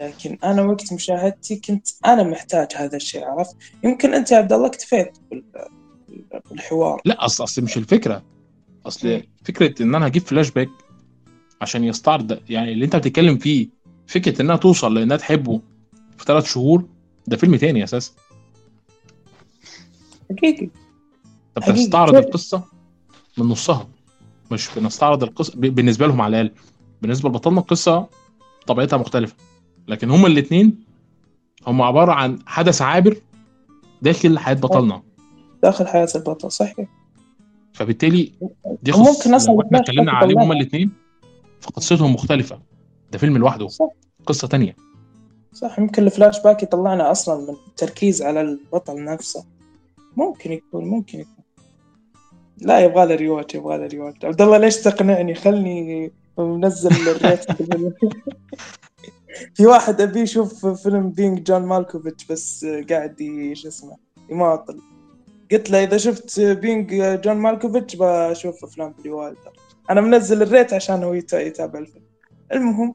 لكن أنا وقت مشاهدتي كنت أنا محتاج هذا الشيء عرفت؟ يمكن أنت يا عبد الله اكتفيت بال- بالحوار. لا اصل أصل مش الفكرة. أصل مم. فكرة إن أنا هجيب فلاش باك عشان يستعرض يعني اللي أنت بتتكلم فيه فكرة إنها توصل لأنها تحبه في ثلاث شهور ده فيلم تاني أساسا. حقيقي. بتستعرض كيف؟ القصة من نصها. مش بنستعرض القصة بالنسبة لهم على الأقل. بالنسبة لبطلنا القصة طبيعتها مختلفة. لكن هما الاثنين هم عبارة عن حدث عابر داخل حياة بطلنا. داخل حياة البطل صحيح. فبالتالي دي قصص أصلاً لو إحنا اتكلمنا عليهم هما. الاثنين فقصتهم مختلفة. ده فيلم لوحده. قصة تانية. صح يمكن الفلاش باك يطلعنا أصلا من التركيز على البطل نفسه. ممكن يكون ممكن يكون. لا يبغى له rewatch يبغى له rewatch عبد الله ليش تقنعني؟ خلني منزل ال rating في واحد أبي يشوف فيلم Being John Malkovich بس قاعد شو اسمه يماطل. قلت له إذا شفت Being John Malkovich بشوف أفلام بيلي أنا منزل ال rate عشان هو يت- يتابع الفيلم. المهم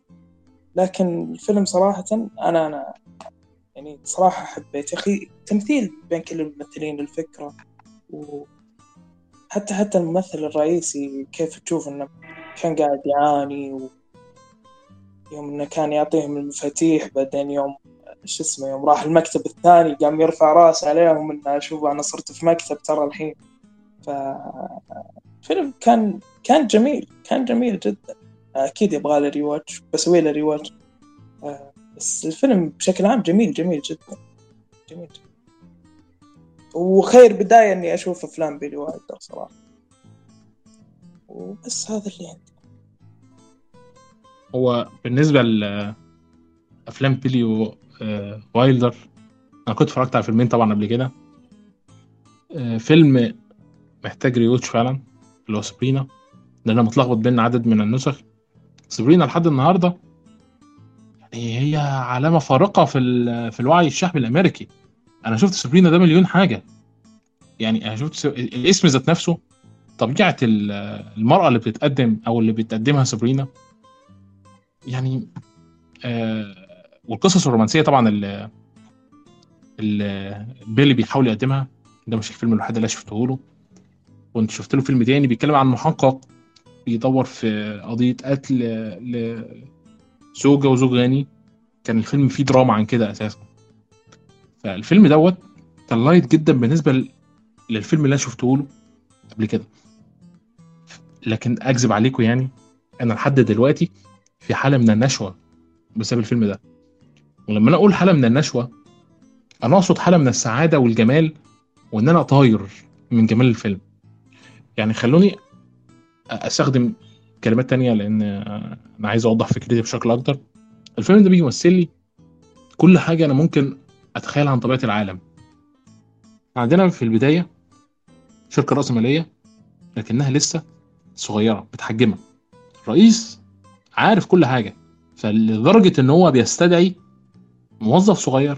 لكن الفيلم صراحة أنا أنا يعني صراحة حبيت يا أخي تمثيل بين كل الممثلين الفكرة وحتى حتى الممثل الرئيسي كيف تشوف إنه كان قاعد يعاني و... يوم إنه كان يعطيهم المفاتيح بعدين يوم شو اسمه يوم راح المكتب الثاني قام يرفع رأسه عليهم إنه شوف أنا صرت في مكتب ترى الحين. ف فيلم كان كان جميل كان جميل جدا. أكيد يبغى له rewatch بسوي له rewatch بس الفيلم بشكل عام جميل جميل جدا جميل وخير بداية إني أشوف أفلام بيلي وايلدر صراحة. وبس هذا اللي عندي. هو بالنسبة لافلام بيلي آه، وايلدر أنا كنت اتفرجت على فيلمين طبعا قبل كده. آه، فيلم محتاج rewatch فعلا اللي هو سابرينا لأن أنا متلخبط بين عدد من النسخ. سابرينا لحد النهارده. يعني هي علامة فارقة في في الوعي الشعبي الأمريكي. أنا شفت سابرينا ده مليون حاجة. يعني أنا شفت الاسم ذات نفسه طبيعة ال- المرأة اللي بتتقدم أو اللي بتقدمها سابرينا يعني آه والقصص الرومانسية طبعا اللي اللي بيلي بيحاول يقدمها. ده مش الفيلم الوحيد اللي شفته له. كنت شفت له فيلم تاني بيتكلم عن محقق. بيدور في قضية قتل لزوجة وزوج غني كان الفيلم فيه دراما عن كده أساسا. فالفيلم دوت كان light جدا بالنسبة للفيلم اللي أنا شفته له قبل كده. لكن أكذب عليكم يعني أنا لحد دلوقتي في حالة من النشوة بسبب الفيلم ده. ولما أنا أقول حالة من النشوة أنا أقصد حالة من السعادة والجمال وإن أنا طاير من جمال الفيلم. يعني خلوني أستخدم كلمات تانية لأن أنا عايز أوضح فكرتي بشكل أكتر. الفيلم ده بيمثل لي كل حاجة أنا ممكن أتخيلها عن طبيعة العالم. عندنا في البداية شركة رأسمالية لكنها لسه صغيرة متحجمة. الرئيس عارف كل حاجة فلدرجة إن هو بيستدعي موظف صغير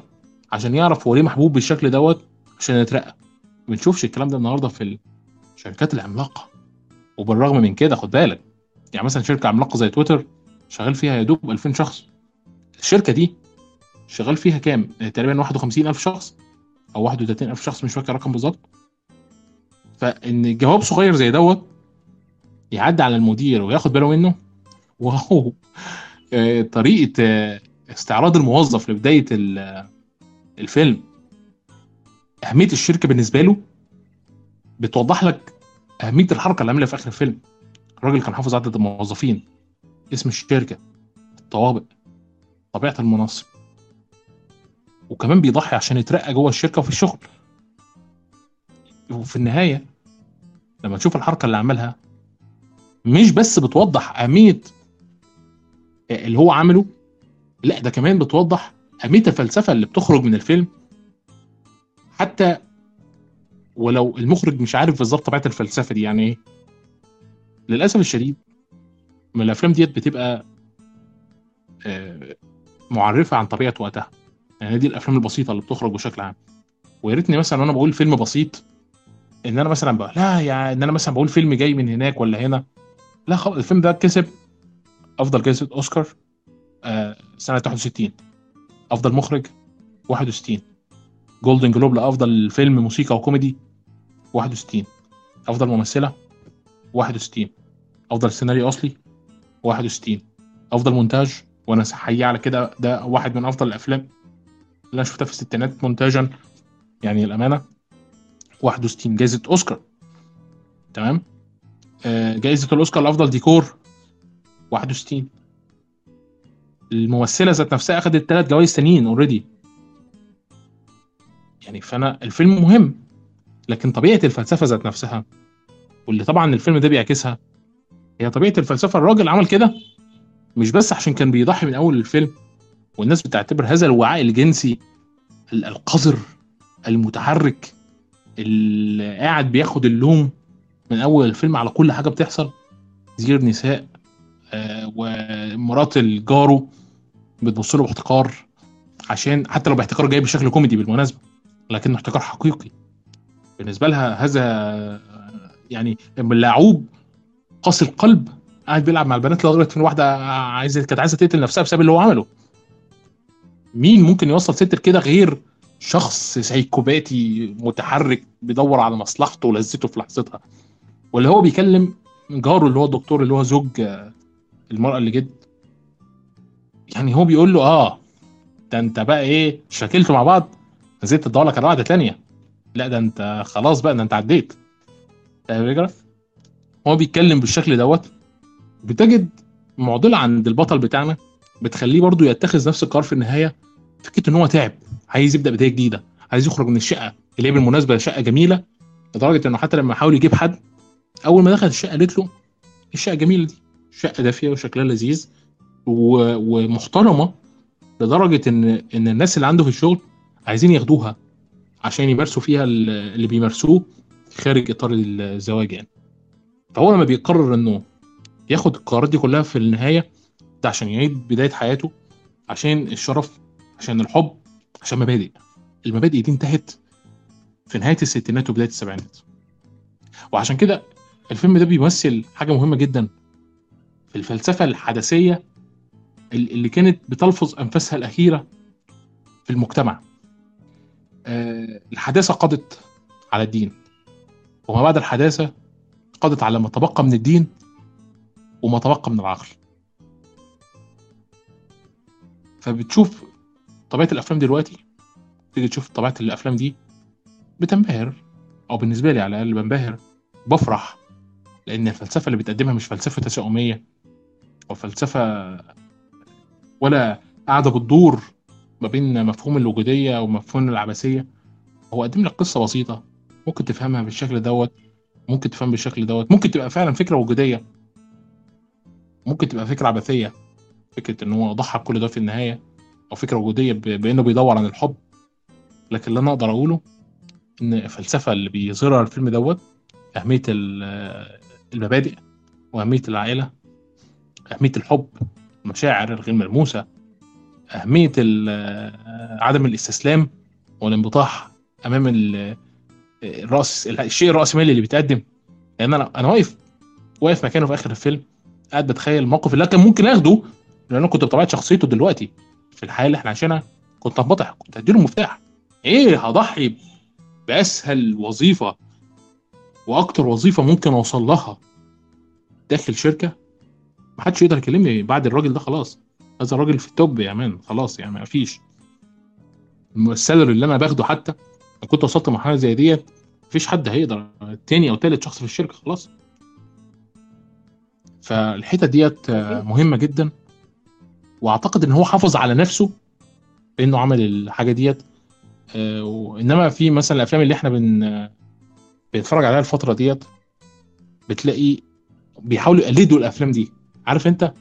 عشان يعرف هو ليه محبوب بالشكل دوت عشان يترقى. ما بنشوفش الكلام ده النهارده في الشركات العملاقة. وبالرغم من كده خد بالك يعني مثلا شركة عملاقة زي تويتر شغال فيها يا دوب 2000 شخص. الشركة دي شغال فيها كام؟ تقريبا 51000 شخص أو 31000 شخص مش فاكر الرقم بالظبط. فإن جواب صغير زي دوت يعدي على المدير وياخد باله منه. واو آه، طريقة آه، استعراض الموظف لبداية ال- الفيلم أهمية الشركة بالنسبة له بتوضح لك اهميه الحركة اللي عملها في آخر الفيلم الراجل كان حافظ عدد الموظفين. اسم الشركة الطوابق طبيعة المناصب وكمان بيضحي عشان يترقى جوه الشركة وفي الشغل. وفي النهاية لما تشوف الحركة اللي عملها مش بس بتوضح أهمية اللي هو عمله لا ده كمان بتوضح أهمية الفلسفة اللي بتخرج من الفيلم. حتى ولو المخرج مش عارف بالظبط طبيعة الفلسفة دي يعني إيه. للأسف الشديد من الأفلام ديت بتبقى آه، معرفة عن طبيعة وقتها. يعني دي الأفلام البسيطة اللي بتخرج بشكل عام. ويا ريتني مثلا وأنا بقول فيلم بسيط إن أنا مثلا بقى لا يعني إن أنا مثلا بقول فيلم جاي من هناك ولا هنا. لا خالص الفيلم ده كسب أفضل جائزه أوسكار آه، سنة 61 أفضل مخرج 61 Golden Globe لأفضل فيلم موسيقى وكوميدي 61 أفضل ممثلة؟ 61 أفضل سيناريو أصلي؟ 61 أفضل مونتاج؟ وأنا حقيقي على كده ده واحد من أفضل الأفلام اللي أنا شفتها في الستينات مونتاجا يعني الامانه 61 جائزه أوسكار. تمام؟ آه، جائزه الأوسكار لأفضل ديكور؟ 61 الممثلة ذات نفسها اخذت ثلاث جوائز تانيين already يعني فأنا الفيلم مهم. لكن طبيعة الفلسفة ذات نفسها واللي طبعا الفيلم ده بيعكسها هي طبيعة الفلسفة الراجل عمل كده مش بس عشان كان بيضحي من أول الفيلم والناس بتعتبر هذا الوعاء الجنسي ال- القذر المتحرك اللي قاعد بياخد اللوم من أول الفيلم على كل حاجة بتحصل زير نساء آه، ومرات الجارو بتبص له باحتقار عشان حتى لو باحتقار جاي بشكل كوميدي بالمناسبة لكنه احتقار حقيقي. بالنسبة لها هذا يعني اللعوب قاسي القلب قاعد بيلعب مع البنات لغايه إن واحدة عايزه كانت عايزة تقتل نفسها بسبب اللي هو عمله. مين ممكن يوصل ست كده غير شخص سايكوباتي متحرك بيدور على مصلحته ولذته في لحظتها؟ واللي هو بيكلم جاره اللي هو الدكتور اللي هو زوج آه، المرأة اللي جد. يعني هو بيقول له آه ده أنت بقى إيه شكلتوا مع بعض نزلت تدور لك على واحدة تانية. لا ده انت خلاص بقى ده انت عديت. الفكرة؟ هو بيتكلم بالشكل دوت بتجد معضلة عند البطل بتاعنا بتخليه برضو يتخذ نفس القرار في النهاية. فكرة إن هو تعب عايز يبدأ بداية جديدة عايز يخرج من الشقة اللي هي بالمناسبة شقة جميلة لدرجة إنه حتى لما حاول يجيب حد أول ما دخل الشقة قالت له الشقة جميلة دي شقة دافية وشكلها لذيذ و... ومحترمة لدرجة ان إن الناس اللي عنده في الشغل عايزين ياخدوها. عشان يمارسوا فيها ال- اللي بيمارسوه خارج إطار الزواج يعني. فهو لما بيقرر إنه ياخد القرارات دي كلها في النهاية ده عشان يعيد بداية حياته عشان الشرف عشان الحب عشان مبادئ. المبادئ دي انتهت في نهاية الستينات وبداية السبعينات. وعشان كده الفيلم ده بيمثل حاجة مهمة جدا في الفلسفة الحدثية ال- اللي كانت بتلفظ أنفاسها الأخيرة في المجتمع. آه، الحداثة قضت على الدين. وما بعد الحداثة قضت على ما تبقى من الدين وما تبقى من العقل. فبتشوف طبيعة الأفلام دلوقتي تيجي تشوف طبيعة الأفلام دي بتنبهر أو بالنسبة لي على الأقل بنبهر بفرح لأن الفلسفة اللي بتقدمها مش فلسفة تشاؤمية أو فلسفة ولا قاعدة بتدور ما بين مفهوم الوجودية ومفهوم العبثية هو قدم لك قصة بسيطة ممكن تفهمها بالشكل دوت ممكن تفهم بالشكل دوت ممكن تبقى فعلا فكرة وجودية. ممكن تبقى فكرة عبثية فكرة إن هو ضحى بكل ده في النهاية أو فكرة وجودية بإنه بيدور عن الحب. لكن اللي أنا أقدر أقوله إن الفلسفة اللي بيظهرها الفيلم دوت أهمية ال- المبادئ وأهمية العائلة أهمية الحب المشاعر الغير ملموسة. أهمية ال- عدم الاستسلام والانبطاح أمام ال- الرأس الشيء الرأسمالي اللي بيتقدم. لأن أنا أنا واقف واقف مكانه في آخر الفيلم قاعد بتخيل الموقف اللي كان ممكن آخده لأن أنا كنت بطبيعة شخصيته دلوقتي في الحياة اللي إحنا عايشينها كنت هنبطح كنت هديله المفتاح إيه هضحي بأسهل وظيفة وأكتر وظيفة ممكن أوصل لها داخل شركة؟ محدش يقدر يكلمني بعد الراجل ده خلاص. هذا الراجل في ال top يا man. خلاص يعني ما فيش ال salary اللي أنا باخده حتى لو كنت وصلت لمرحلة زي ديت مفيش حد هيقدر تاني أو تالت شخص في الشركة خلاص. فالحتة ديت آه، مهمة جدا. وأعتقد إن هو حافظ على نفسه بانه عمل الحاجة ديت. آه، وإنما في مثلا الأفلام اللي إحنا بن بنتفرج عليها الفترة ديت بتلاقي بيحاولوا يقلدوا الأفلام دي. عارف أنت؟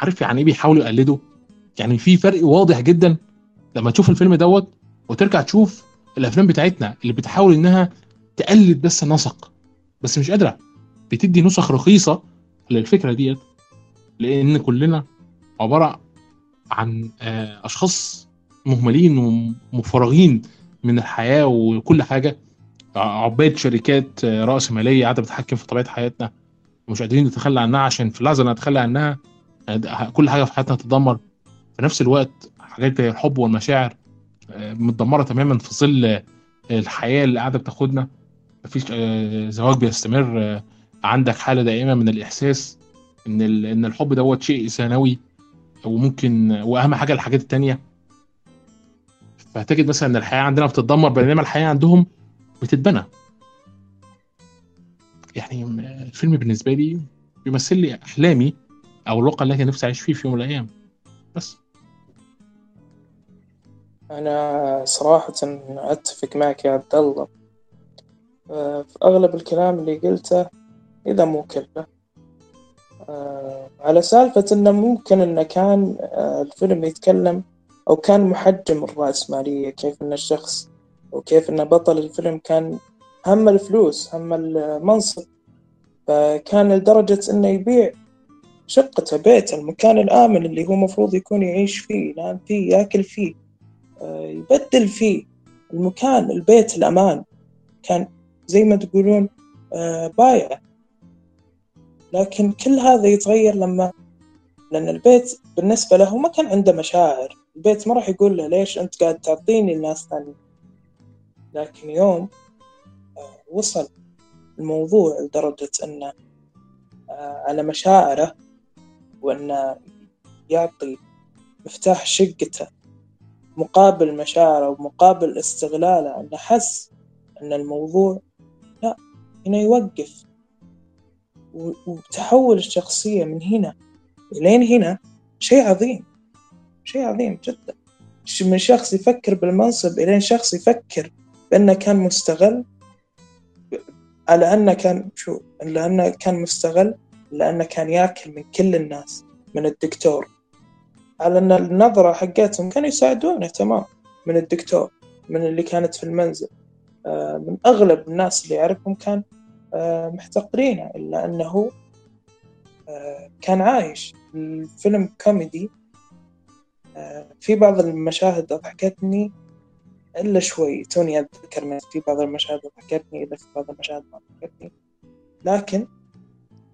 عارف يعني إيه بيحاولوا يقلدوا؟ يعني في فرق واضح جدا لما تشوف الفيلم دوت وترجع تشوف الأفلام بتاعتنا اللي بتحاول إنها تقلد بس نسق بس مش قادرة بتدي نسخ رخيصة للفكرة ديت لأن كلنا عبارة عن آه، أشخاص مهملين ومفرغين من الحياة وكل حاجة عباد شركات آه، راس ماليه قاعدة بتتحكم في طبيعة حياتنا ومش قادرين نتخلى عنها عشان في اللحظة اللي عنها كل حاجة في حياتنا تتدمر في نفس الوقت حاجات زي الحب والمشاعر آه، متدمرة تماما في ظل آه، الحياة اللي قاعدة بتاخدنا. مفيش آه، زواج بيستمر. عندك حالة دائمة من الإحساس إن إن الحب دوت شيء ثانوي وممكن وأهم حاجة الحاجات التانية. فهتجد مثلا إن الحياة عندنا بتتدمر بينما الحياة عندهم بتتبنى. يعني الفيلم بالنسبة لي بيمثل لي أحلامي أو الواقع اللي أنا نفسي أعيش فيه في يوم من الأيام. بس. أنا صراحة أتفق معك يا عبد الله. آه، في أغلب الكلام اللي قلته إذا مو كله آه، على سالفة إنه ممكن إنه كان آه، الفيلم يتكلم أو كان محجم الرأسمالية كيف إن الشخص وكيف إن بطل الفيلم كان هم الفلوس هم المنصب. فكان لدرجة إنه يبيع شقته بيته المكان الآمن اللي هو مفروض يكون يعيش فيه ينام فيه يأكل فيه آه، يبدل فيه. المكان البيت الأمان كان زي ما تقولون آه، بايع. لكن كل هذا يتغير لما لأن البيت بالنسبة له ما كان عنده مشاعر. البيت ما راح يقول له ليش أنت قاعد تعطيني الناس ثانية لكن يوم آه، وصل الموضوع لدرجة أنه على مشاعره وأنه يعطي مفتاح شقته مقابل مشاعره ومقابل استغلاله أنه حس أن الموضوع لا هنا يوقف. وتحول الشخصية من هنا إلين هنا شيء عظيم شيء عظيم جدا. من شخص يفكر بالمنصب إلين شخص يفكر بأنه كان مستغل على أنه كان شو لأنه كان مستغل. لأنه كان ياكل من كل الناس من الدكتور. على أن النظرة حقتهم كانوا يساعدونه تمام. من الدكتور من اللي كانت في المنزل. آه، من أغلب الناس اللي يعرفهم كان آه، محتقرينه إلا أنه آه، كان عايش. الفيلم كوميدي في بعض المشاهد أضحكتني إلا شوي. توني أتذكر في بعض المشاهد أضحكتني إلا في بعض المشاهد ما أضحكتني لكن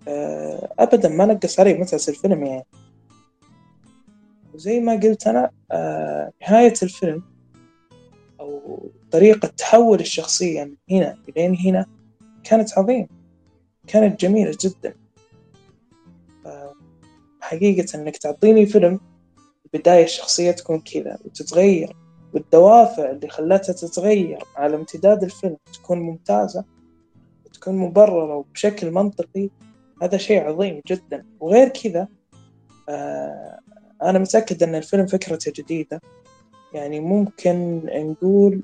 آه، أبدا ما نقص علي متعة الفيلم يعني. وزي ما قلت أنا آه، نهاية الفيلم أو طريقة تحول الشخصية من هنا إلين هنا كانت عظيمة كانت جميلة جدا. حقيقة إنك تعطيني فيلم البداية الشخصية تكون كذا وتتغير والدوافع اللي خلتها تتغير على امتداد الفيلم تكون ممتازة وتكون مبررة وبشكل منطقي هذا شيء عظيم جدا. وغير كذا آه، أنا متأكد أن الفيلم فكرته جديدة. يعني ممكن نقول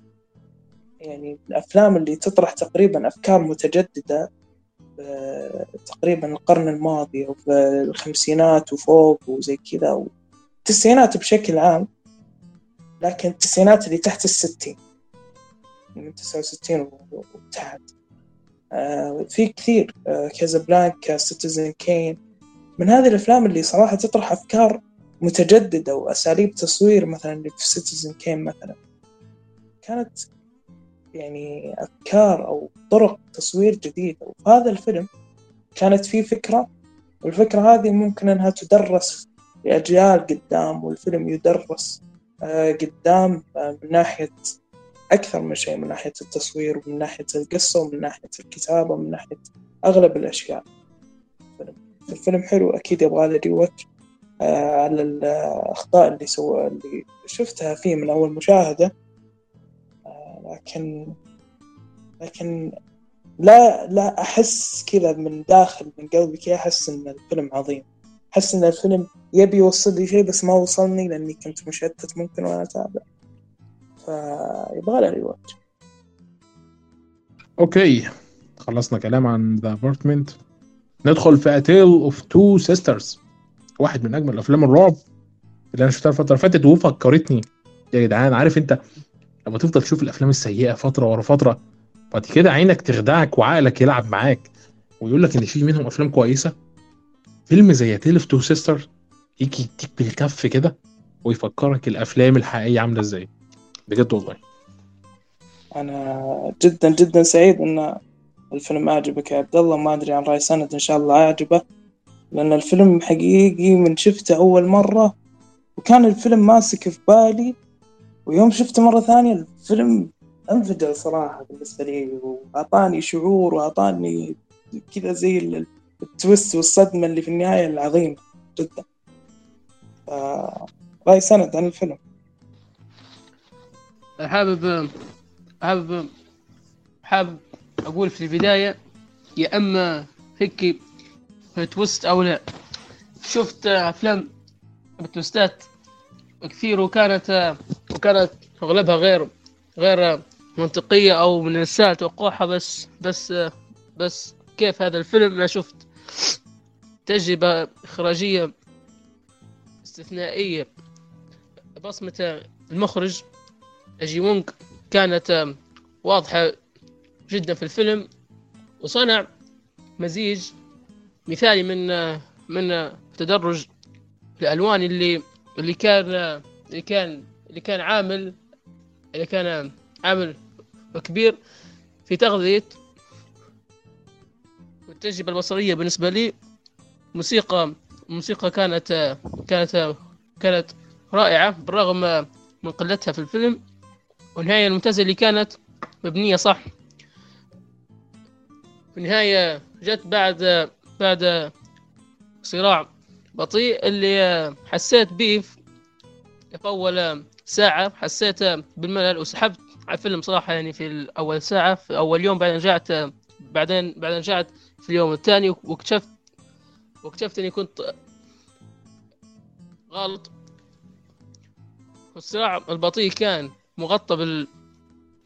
يعني الأفلام اللي تطرح تقريبا أفكار متجددة آه، تقريبا القرن الماضي أو في الخمسينات وفوق وزي كذا والتسعينات بشكل عام. لكن التسعينات اللي تحت الستين من تسعة وستين وتحت. في كثير آه، كازابلانكا Citizen Kane. من هذه الأفلام اللي صراحة تطرح أفكار متجددة وأساليب تصوير مثلا اللي في Citizen Kane مثلا. كانت يعني أفكار أو طرق تصوير جديدة. وفي هذا الفيلم كانت فيه فكرة والفكرة هذه ممكن أنها تدرس لأجيال قدام والفيلم يدرس آه، قدام آه، من ناحية أكثر من شيء من ناحية التصوير ومن ناحية القصة ومن ناحية الكتابة ومن ناحية أغلب الأشياء. الفيلم, الفيلم حلو أكيد يبغى له ريوتش آه، على الأخطاء اللي سوى اللي شفتها فيه من أول مشاهدة. آه، لكن لكن لا لا أحس كذا من داخل من قلبي كذا أحس إن الفيلم عظيم. أحس إن الفيلم يبي يوصل لي شيء بس ما وصلني لأني كنت مشتت ممكن وأنا أتابع فيبغى له rewatch okay خلصنا كلام عن The Apartment ندخل في Tale of Two Sisters واحد من أجمل أفلام الرعب اللي أنا شفتها الفترة اللي فاتت وفكرتني. يا جدعان عارف أنت لما تفضل تشوف الأفلام السيئة فترة ورا فترة بعد كده عينك تخدعك وعقلك يلعب معاك ويقول لك إن في منهم أفلام كويسة. فيلم زي Tale of Two Sister يجي يديك بالكف كده ويفكرك الأفلام الحقيقية عاملة إزاي. بجد والله. أنا جدا جدا سعيد إن الفيلم أعجبك يا عبد الله. ما أدري عن رأي سند إن شاء الله أعجبه لأن الفيلم حقيقي من شفته أول مرة وكان الفيلم ماسك في بالي ويوم شفته مرة ثانية الفيلم انفجر صراحة بالنسبة لي وأعطاني شعور وأعطاني كذا زي ال- ال twist والصدمة اللي في النهاية العظيمة جدا. ف- رأي سند عن الفيلم. حابب حابب حابب أقول في البداية يا أما هيك twist أو لا. شفت أفلام بتويستات كثير وكانت وكانت أغلبها غير غير منطقية أو من السهل توقعها بس بس بس كيف هذا الفيلم؟ أنا شفت تجربة إخراجية استثنائية. بصمة المخرج جي وونغ كانت واضحة جدا في الفيلم وصنع مزيج مثالي من من تدرج الألوان اللي اللي كان اللي كان اللي كان عامل اللي كان عامل كبير في تغذية والتجربة البصرية بالنسبة لي. موسيقى الموسيقى كانت كانت كانت رائعة بالرغم من قلتها في الفيلم. والنهاية الممتازة اللي كانت مبنية صح؟ في النهاية جت بعد بعد صراع بطيء اللي حسيت به في أول ساعة حسيت بالملل وسحبت على الفيلم صراحة يعني في أول ساعة في أول يوم بعدين رجعت بعدين بعدين رجعت في اليوم الثاني واكتشفت واكتشفت إني كنت غلط. الصراع البطيء كان مغطى بال...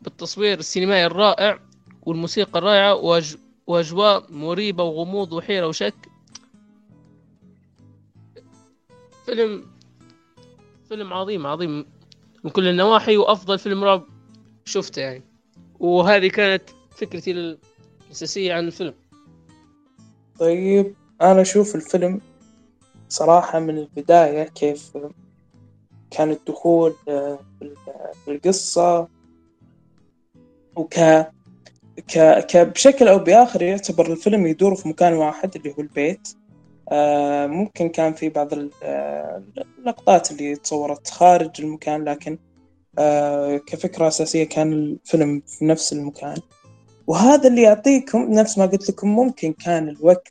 بالتصوير السينمائي الرائع والموسيقى الرائعة وأج... وأجواء مريبة وغموض وحيرة وشك. فيلم فيلم عظيم عظيم من كل النواحي وأفضل فيلم رعب شفته يعني. وهذه كانت فكرتي الأساسية عن الفيلم. طيب أنا أشوف الفيلم صراحة من البداية كيف كان الدخول آه، في القصة. وك ك... ك... بشكل أو بآخر يعتبر الفيلم يدور في مكان واحد اللي هو البيت. آه، ممكن كان في بعض آه، اللقطات اللي تصورت خارج المكان لكن آه، كفكرة أساسية كان الفيلم في نفس المكان. وهذا اللي يعطيكم نفس ما قلت لكم ممكن كان الوقت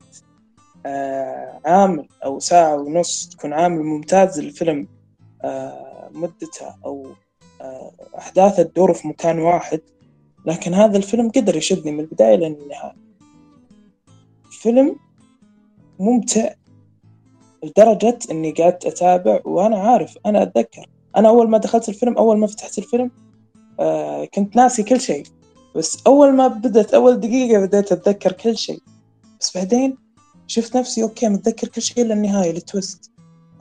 آه، عامل أو ساعة ونص تكون عامل ممتاز للفيلم. مدتها أو آه، أحداثها تدور في مكان واحد. لكن هذا الفيلم قدر يشدني من البداية للنهاية فيلم ممتع لدرجة إني قعدت أتابع وأنا عارف أنا أتذكر. أنا أول ما دخلت الفيلم أول ما فتحت الفيلم آه كنت ناسي كل شيء. بس أول ما بدأت أول دقيقة بدأت أتذكر كل شيء. بس بعدين شفت نفسي okay متذكر كل شيء للنهاية ال twist.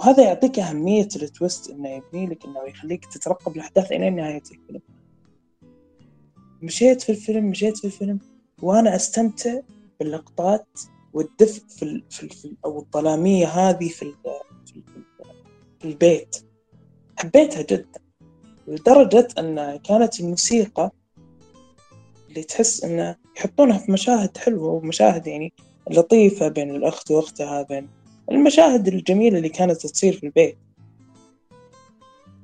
وهذا يعطيك أهمية التويست إنه يبني لك إنه يخليك تترقب الأحداث إلى نهاية الفيلم. مشيت في الفيلم مشيت في الفيلم وأنا أستمتع باللقطات والدفء في, ال... في, ال... في ال... أو الظلامية هذه في, ال... في, ال... في البيت. حبيتها جدا لدرجة أن كانت الموسيقى اللي تحس أنه يحطونها في مشاهد حلوة ومشاهد يعني لطيفة بين الأخت وأختها بين المشاهد الجميلة اللي كانت تصير في البيت.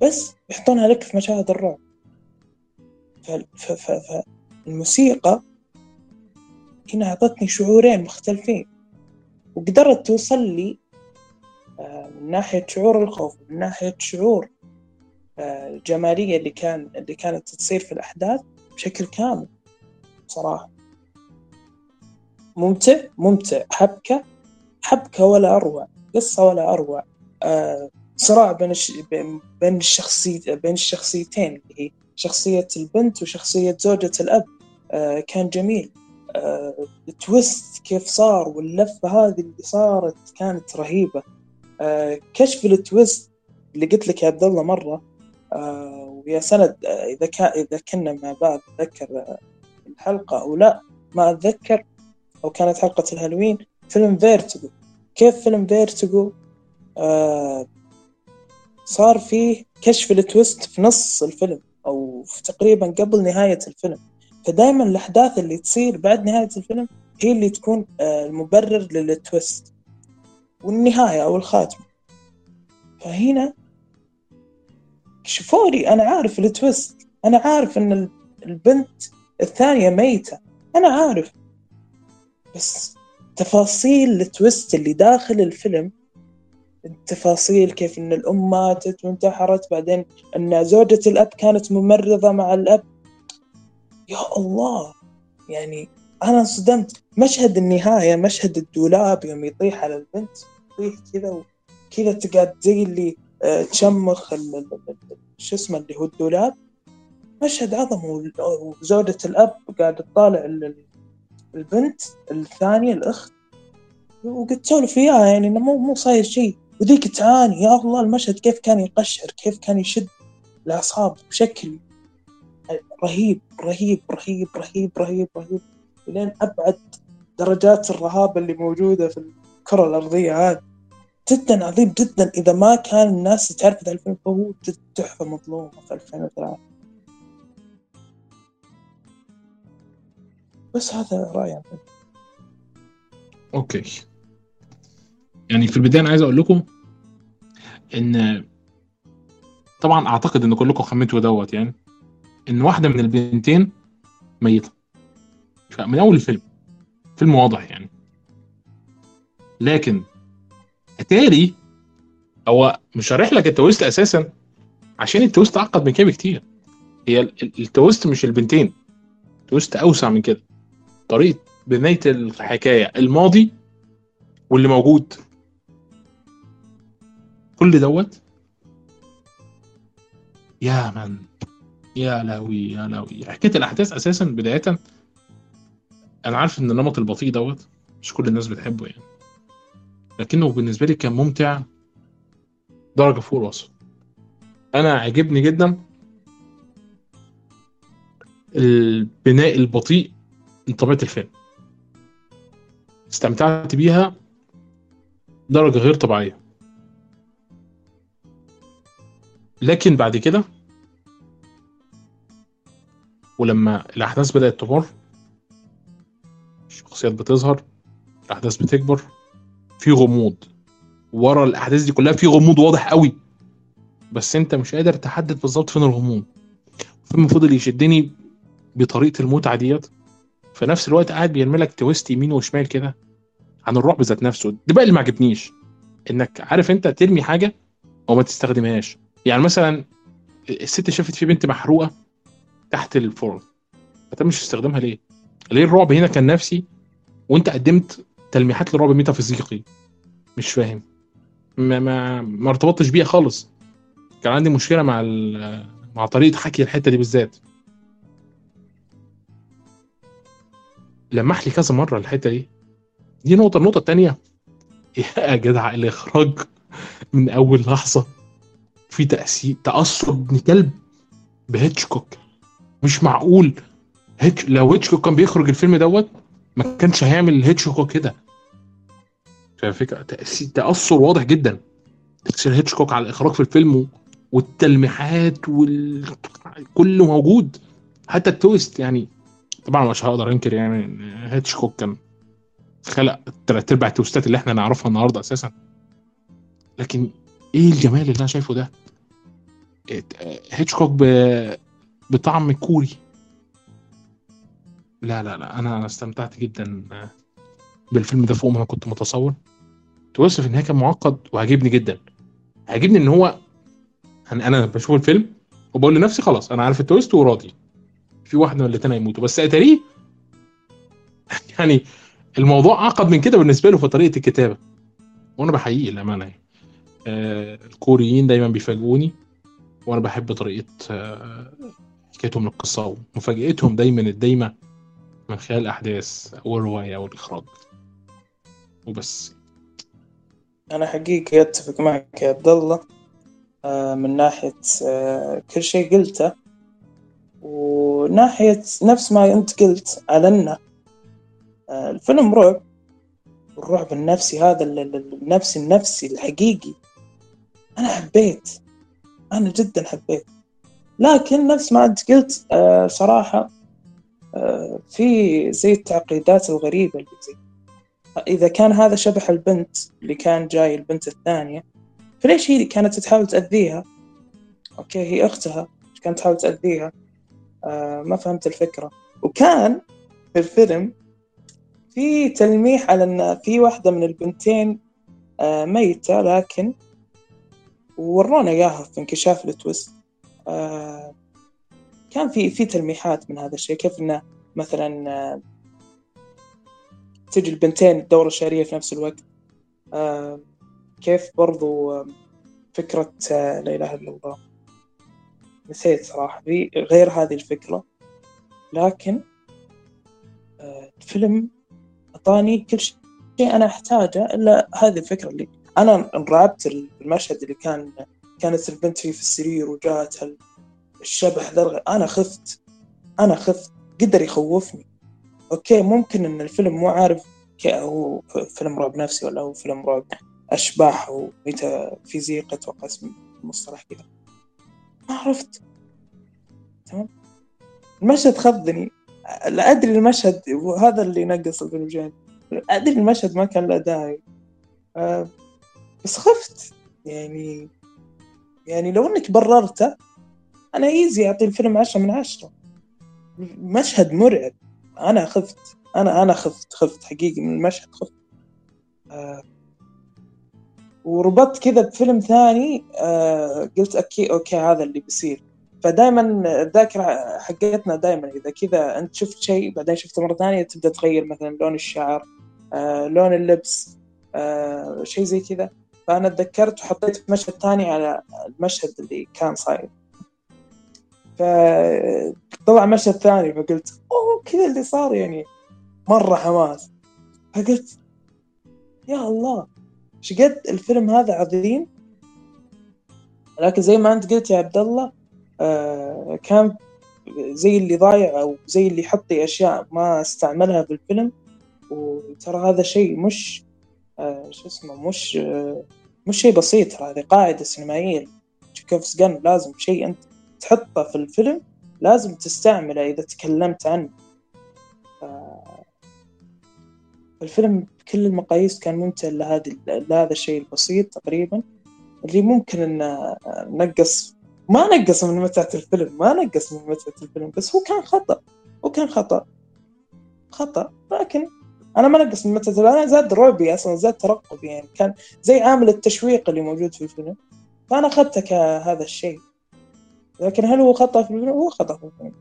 بس يحطونها لك في مشاهد الرعب. فالموسيقى هنا أعطتني شعورين مختلفين. وقدرت توصل لي من ناحية شعور الخوف من ناحية شعور الجمالية اللي كان اللي كانت تصير في الأحداث بشكل كامل صراحة. ممتع ممتع حبكة حبكة ولا أروع قصة ولا أروع آه صراع بين الش... بين الشخصي بين الشخصيتين اللي هي شخصية البنت وشخصية زوجة الأب. آه كان جميل. آه ال twist كيف صار واللفة هذه اللي صارت كانت رهيبة. آه كشف ال twist اللي قلت لك يا عبد الله مرة آه ويا سند آه إذا كان إذا كنا مع بعض أتذكر آه الحلقة أو لا ما أتذكر أو كانت حلقة الهالوين. فيلم Vertigo كيف فيلم Vertigo آه صار فيه كشف ال twist في نص الفيلم أو في تقريبا قبل نهاية الفيلم. فدائما الأحداث اللي تصير بعد نهاية الفيلم هي اللي تكون آه المبرر لل twist والنهاية أو الخاتمة. فهنا شوفولي أنا عارف ال twist. أنا عارف أن البنت الثانية ميتة. أنا عارف. بس تفاصيل ال twist اللي داخل الفيلم التفاصيل كيف إن الأم ماتت وانتحرت بعدين إن زوجة الأب كانت ممرضة مع الأب. يا الله! يعني أنا صدمت مشهد النهاية مشهد الدولاب يوم يطيح على البنت يطيح كذا وكذا تقعد زي اللي آه، تشمخ شو اسمه اللي هو الدولاب. مشهد عظم وزوجة الأب قاعدة تطالع البنت الثانية الأخت. وقلت تسولف وياها يعني إنه مو مو صاير شيء. وذيك تعاني يا الله المشهد كيف كان يقشعر كيف كان يشد الأعصاب بشكل رهيب رهيب رهيب رهيب رهيب رهيب. لين أبعد درجات الرهابة اللي موجودة في الكرة الأرضية هذه. جدا عظيم جدا. إذا ما كان الناس تعرف هذا الفيلم فهو تحفة مظلومة في 2003 بس هذا رأيي أوكي. يعني في البداية أنا عايز أقول لكم إن طبعا أعتقد إن كلكم خمنتوا دوت يعني إن واحدة من البنتين ميتة. من أول الفيلم. فيلم واضح يعني. لكن أتاري هو مش شارح لك ال twist أساسا عشان ال twist أعقد من كده بكتير. هي ال twist مش البنتين. ال twist أوسع من كده. طريقة بنايه الحكاية الماضي واللي موجود. كل دوت يا من يا لهوي يا لهوي. حكاية الأحداث أساسا بداية. أنا عارف إن النمط البطيء دوت مش كل الناس بتحبه يعني. لكنه بالنسبة لي كان ممتع درجة فوق الوصف. أنا عجبني جدا البناء البطيء طبيعه الفيلم. استمتعت بيها درجة غير طبيعية. لكن بعد كده ولما الأحداث بدأت تمر الشخصيات بتظهر الأحداث بتكبر في غموض. ورا الأحداث دي كلها في غموض واضح قوي. بس أنت مش قادر تحدد بالظبط فين الغموض. الفيلم فضل يشدني بطريقة المتعة ديت في نفس الوقت قاعد بيرمي لك تويست يمين وشمال كده عن الرعب ذات نفسه. ده بقى اللي ما عجبنيش إنك عارف أنت ترمي حاجة وما تستخدمهاش. يعني مثلا الست شافت في بنت محروقة تحت الفرن. انت مش تستخدمها ليه؟ ليه الرعب هنا كان نفسي وأنت قدمت تلميحات لرعب ميتافيزيقي؟ مش فاهم. ما ما ما ارتبطتش بيها خالص. كان عندي مشكلة مع مع طريقة حكي الحتة دي بالذات. لمح لي كذا مرة الحتة دي. دي نقطة النقطة الثانية يا جدع الإخراج من أول لحظة. في تأثير تأثر ابن كلب بهيتشكوك. مش معقول. هيتش لو هيتشكوك كان بيخرج الفيلم دوت ما كانش هيعمل هيتشكوك كده. فكرة تأثر واضح جدا. تأثير هيتشكوك على الإخراج في الفيلم والتلميحات وال... كله موجود. حتى التويست يعني طبعا مش هقدر أنكر يعني هيتشكوك كان خلق تلات أرباع التويستات اللي إحنا نعرفها النهارده أساسا. لكن إيه الجمال اللي أنا شايفه ده؟ هيتشكوك ب... بطعم كوري. لا لا لا أنا أنا استمتعت جدا بالفيلم ده فوق ما أنا كنت متصور. توصف ان هي كان معقد وعجبني جدا. عجبني إن هو أنا بشوف الفيلم وبقول لنفسي خلاص أنا عارف التويست وراضي. في واحدة من الاثنين هيموتوا. بس أتاريه؟ يعني الموضوع أعقد من كده بالنسبة له في طريقة الكتابة. وأنا بحييه الامانه يعني. آه الكوريين دايما بيفاجئوني وأنا بحب طريقة آه حكايتهم للقصة ومفاجأتهم دايما الدايمه من خلال الاحداث أو الروايه أو الإخراج. وبس. أنا حقيقي أتفق معك يا عبد الله آه، من ناحية آه، كل شيء قلته. وناحية نفس ما أنت قلت على أنه آه، الفيلم رعب. الرعب النفسي هذا ال- ال- النفسي النفسي الحقيقي. أنا حبيت. أنا جدا حبيت. لكن نفس ما أنت قلت آه، صراحة آه، في زي التعقيدات الغريبة اللي زي. إذا كان هذا شبح البنت اللي كان جاي البنت الثانية فليش هي كانت تحاول تأذيها؟ أوكي هي أختها كانت تحاول تأذيها. ما فهمت الفكرة. وكان في الفيلم في تلميح على أن في واحدة من البنتين آه ميتة لكن ورونا إياها في انكشاف التويست. آه كان في في تلميحات من هذا الشيء. كيف إنه مثلا آه تجي البنتين الدورة الشهرية في نفس الوقت. آه كيف برضو آه فكرة آه لا إله إلا الله. نسيت صراحة. في غير هذه الفكرة لكن آه الفيلم أعطاني كل شيء أنا أحتاجه إلا هذه الفكرة اللي أنا انرعبت المشهد اللي كان كانت البنت فيه في السرير وجاءت الشبح ذا أنا خفت أنا خفت قدر يخوفني. okay ممكن إن الفيلم مو عارف هو فيلم رعب نفسي ولا هو فيلم رعب أشباح وميتافيزيقا أتوقع المصطلح كذا. ما عرفت. تمام؟ المشهد خضني. لا أدري المشهد وهذا اللي نقص الفيلم جاني أدري المشهد ما كان له داعي. أه بس خفت. يعني يعني لو إنك بررته أنا إيزي أعطي الفيلم عشرة من عشرة. مشهد مرعب. أنا خفت. أنا أنا خفت خفت. حقيقي من المشهد خفت. آه وربطت كذا بفيلم ثاني آه قلت أكي أوكي هذا اللي بيصير. فدائما الذاكرة حقتنا دائما إذا كذا أنت شفت شيء بعدين شفته مرة ثانية تبدأ تغير مثلا لون الشعر آه لون اللبس آه شيء زي كذا. فأنا تذكرت وحطيت مشهد ثاني على المشهد اللي كان صاير. فطلع مشهد ثاني فقلت أوه كذا اللي صار يعني مرة حماس. فقلت يا الله إيش قد الفيلم هذا عظيم. لكن زي ما أنت قلت يا عبد الله آه كان زي اللي ضايع أو زي اللي يحطي أشياء ما استعملها في الفيلم. وترى هذا شيء مش آه شو اسمه مش آه مش شيء بسيط هذه قاعدة سينمائية. تشيكوفس جن لازم شيء أنت تحطه في الفيلم لازم تستعمله إذا تكلمت عنه. الفيلم بكل المقاييس كان ممتع لهذا الشيء البسيط تقريبا اللي ممكن إنه نقص ما نقص من متعة الفيلم ما نقص من متعة الفيلم بس هو كان خطأ هو كان خطأ خطأ لكن أنا ما نقص من متى أنا زاد رعبي أصلا زاد ترقبي يعني كان زي عامل التشويق اللي موجود في الفيلم فأنا أخذته كهذا الشيء لكن هل هو خطأ في الفيلم؟ هو خطأ في الفيلم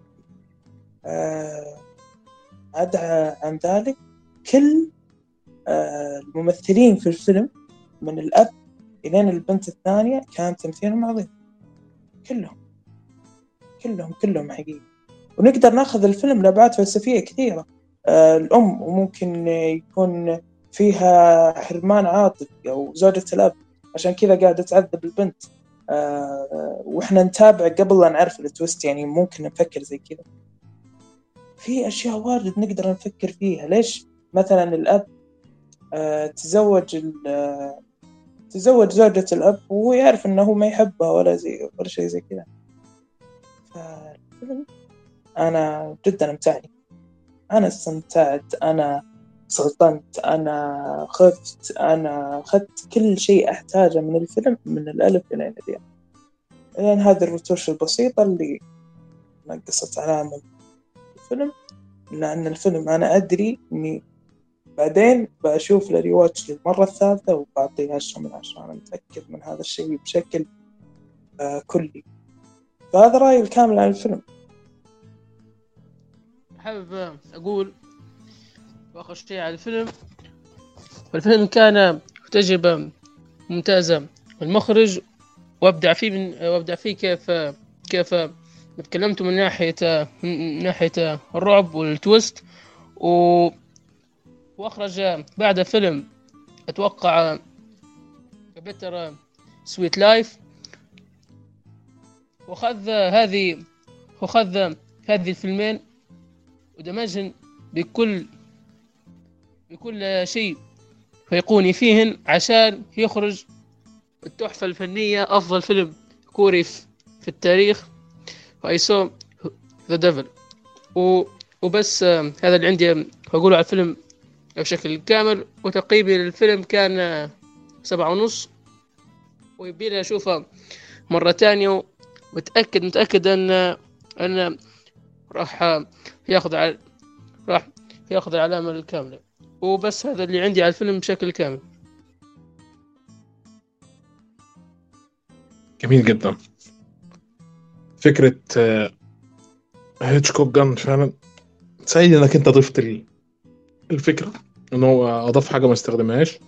آه أدعى عن ذلك كل آه الممثلين في الفيلم من الأب إلين البنت الثانية كان تمثيلهم عظيم. كلهم. كلهم كلهم حقيقي. ونقدر ناخذ الفيلم لأبعاد فلسفية كثيرة. الأم وممكن يكون فيها حرمان عاطفي أو زوجة الأب عشان كذا قاعدة تعذب البنت. أه وإحنا نتابع قبل لا نعرف التويست يعني ممكن نفكر زي كذا. في أشياء واجد نقدر نفكر فيها. ليش؟ مثلا الأب أه تزوج تزوج زوجة الأب وهو يعرف إنه ما يحبها ولا زي ولا شيء زي كذا. أنا جدا أمتعني. أنا استمتعت أنا سلطنت أنا خفت أنا أخذت كل شيء أحتاجه من الفيلم من الألف إلى الياء لأن هذه الرتوش البسيطة اللي نقصت علامة الفيلم لأن الفيلم أنا أدري إني بعدين بشوف الريواتش للمرة الثالثة وبعطيه عشرة من عشرة. أنا متأكد من هذا الشيء بشكل آه كلي. فهذا رأيي الكامل عن الفيلم. حابب أقول وآخر شيء على الفيلم. الفيلم كان تجربة ممتازة المخرج وأبدع فيه من وأبدع فيه كيف كيف تكلمت من ناحية من ناحية الرعب وال twist. و وأخرج بعد فيلم أتوقع Bittersweet Life. وخذ هذه وخذ هذه الفيلمين ودمجهن بكل بكل شيء فيقوني فيهن عشان يخرج التحفة الفنية أفضل فيلم كوري في التاريخ I saw the devil. و... وبس هذا اللي عندي أقوله على الفيلم. بشكل كامل. وتقييمي للفيلم كان سبعة ونص. ويبيني أشوفه مرة تانية. ومتأكد متأكد أن أن راح ياخذ على راح ياخذ العلامة الكاملة. وبس هذا اللي عندي على الفيلم بشكل كامل. جميل جدا. فكرة آه، هيتشكوك جان فعلا سعيد إنك أنت ضفت ال- الفكرة. إن هو أضاف حاجة ما استخدمهاش.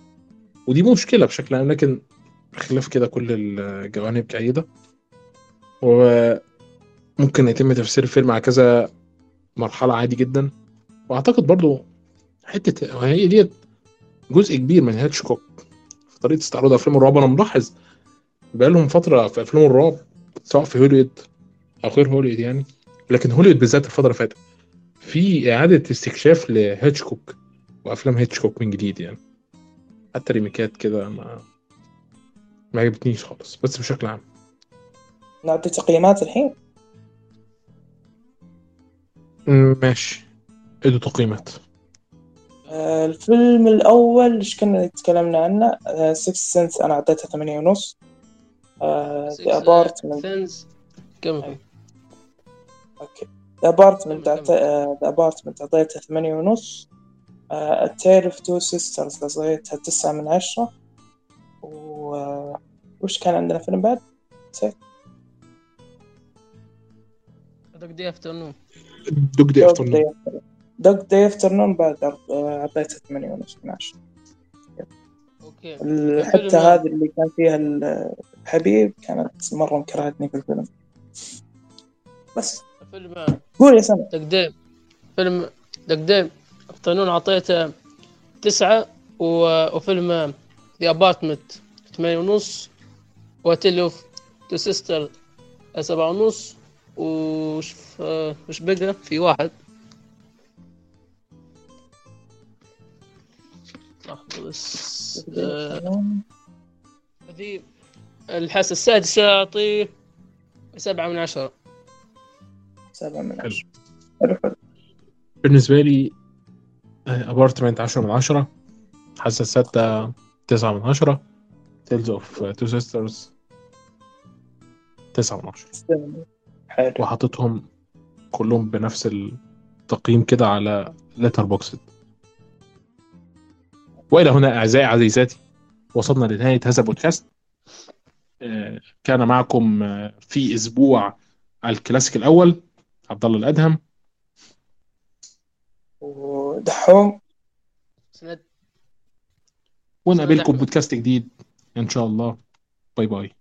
ودي مشكلة بشكل عام لكن خلاف كده كل الجوانب جيدة. وممكن يتم تفسير الفيلم على كذا مرحلة عادي جدا. وأعتقد برضو حتة وهي ديت جزء كبير من هيتشكوك في طريقة استعراض أفلام الرعب. أنا ملاحظ بقالهم فترة في أفلام الرعب سواء في هوليوود أو غير هوليوود يعني لكن هوليوود بالذات الفترة اللي فاتت في إعادة استكشاف لهيتشكوك وأفلام هيتشكوك من جديد يعني. حتى ريميكات كده ما ما عجبتنيش خالص بس بشكل عام. نعطي تقييمات الحين؟ ماشي. ادوا تقييمات. آه، الفيلم الأول إيش كنا تكلمنا عنه؟ Sixth Sense أنا أعطيته ثمانية ونص. The Apartment ثانز كمل okay. The Apartment. The Apartment أعطيته ثمانية ونص. ال Tale of Two Sisters أعطيتها تسعة من عشرة. و آه، وش كان عندنا فيلم بعد؟ نسيت. Dog Day Afternoon. Dog Day Afternoon. Dog Day Afternoon بعد آه، أعطيته ثمانية ونص من عشرة. okay. ال- الفيلم- حتى هذه اللي كان فيها الحبيب كانت مرة مكرهتني في الفيلم. بس. فيلم قول يا سامي. Dog Day فيلم Dog Afternoon اعطيته تسعة و... وفيلم The Apartment ثمانية ونص و Tale of Two Sisters سبعة ونص وش وش بقى؟ في واحد. بس آه، هذه الحاسة السادسة أعطيه سبعة من عشرة. سبعة من. عشرة. حلو حلو. بالنسبة لي Apartment 10 من 10 حاسة الستة 9 من 10 Tales of Two Sisters 9 من 10 تستاهل. حلو. وحاططهم كلهم بنفس التقييم كده على Letterboxd وإلى هنا أعزائي عزيزاتي وصلنا لنهاية هذا البودكاست آه، كان معكم آه، في أسبوع الكلاسيك الأول عبد الله الأدهم. ودحوم سند ونقابلكم. بودكاست جديد. إن شاء الله. bye bye.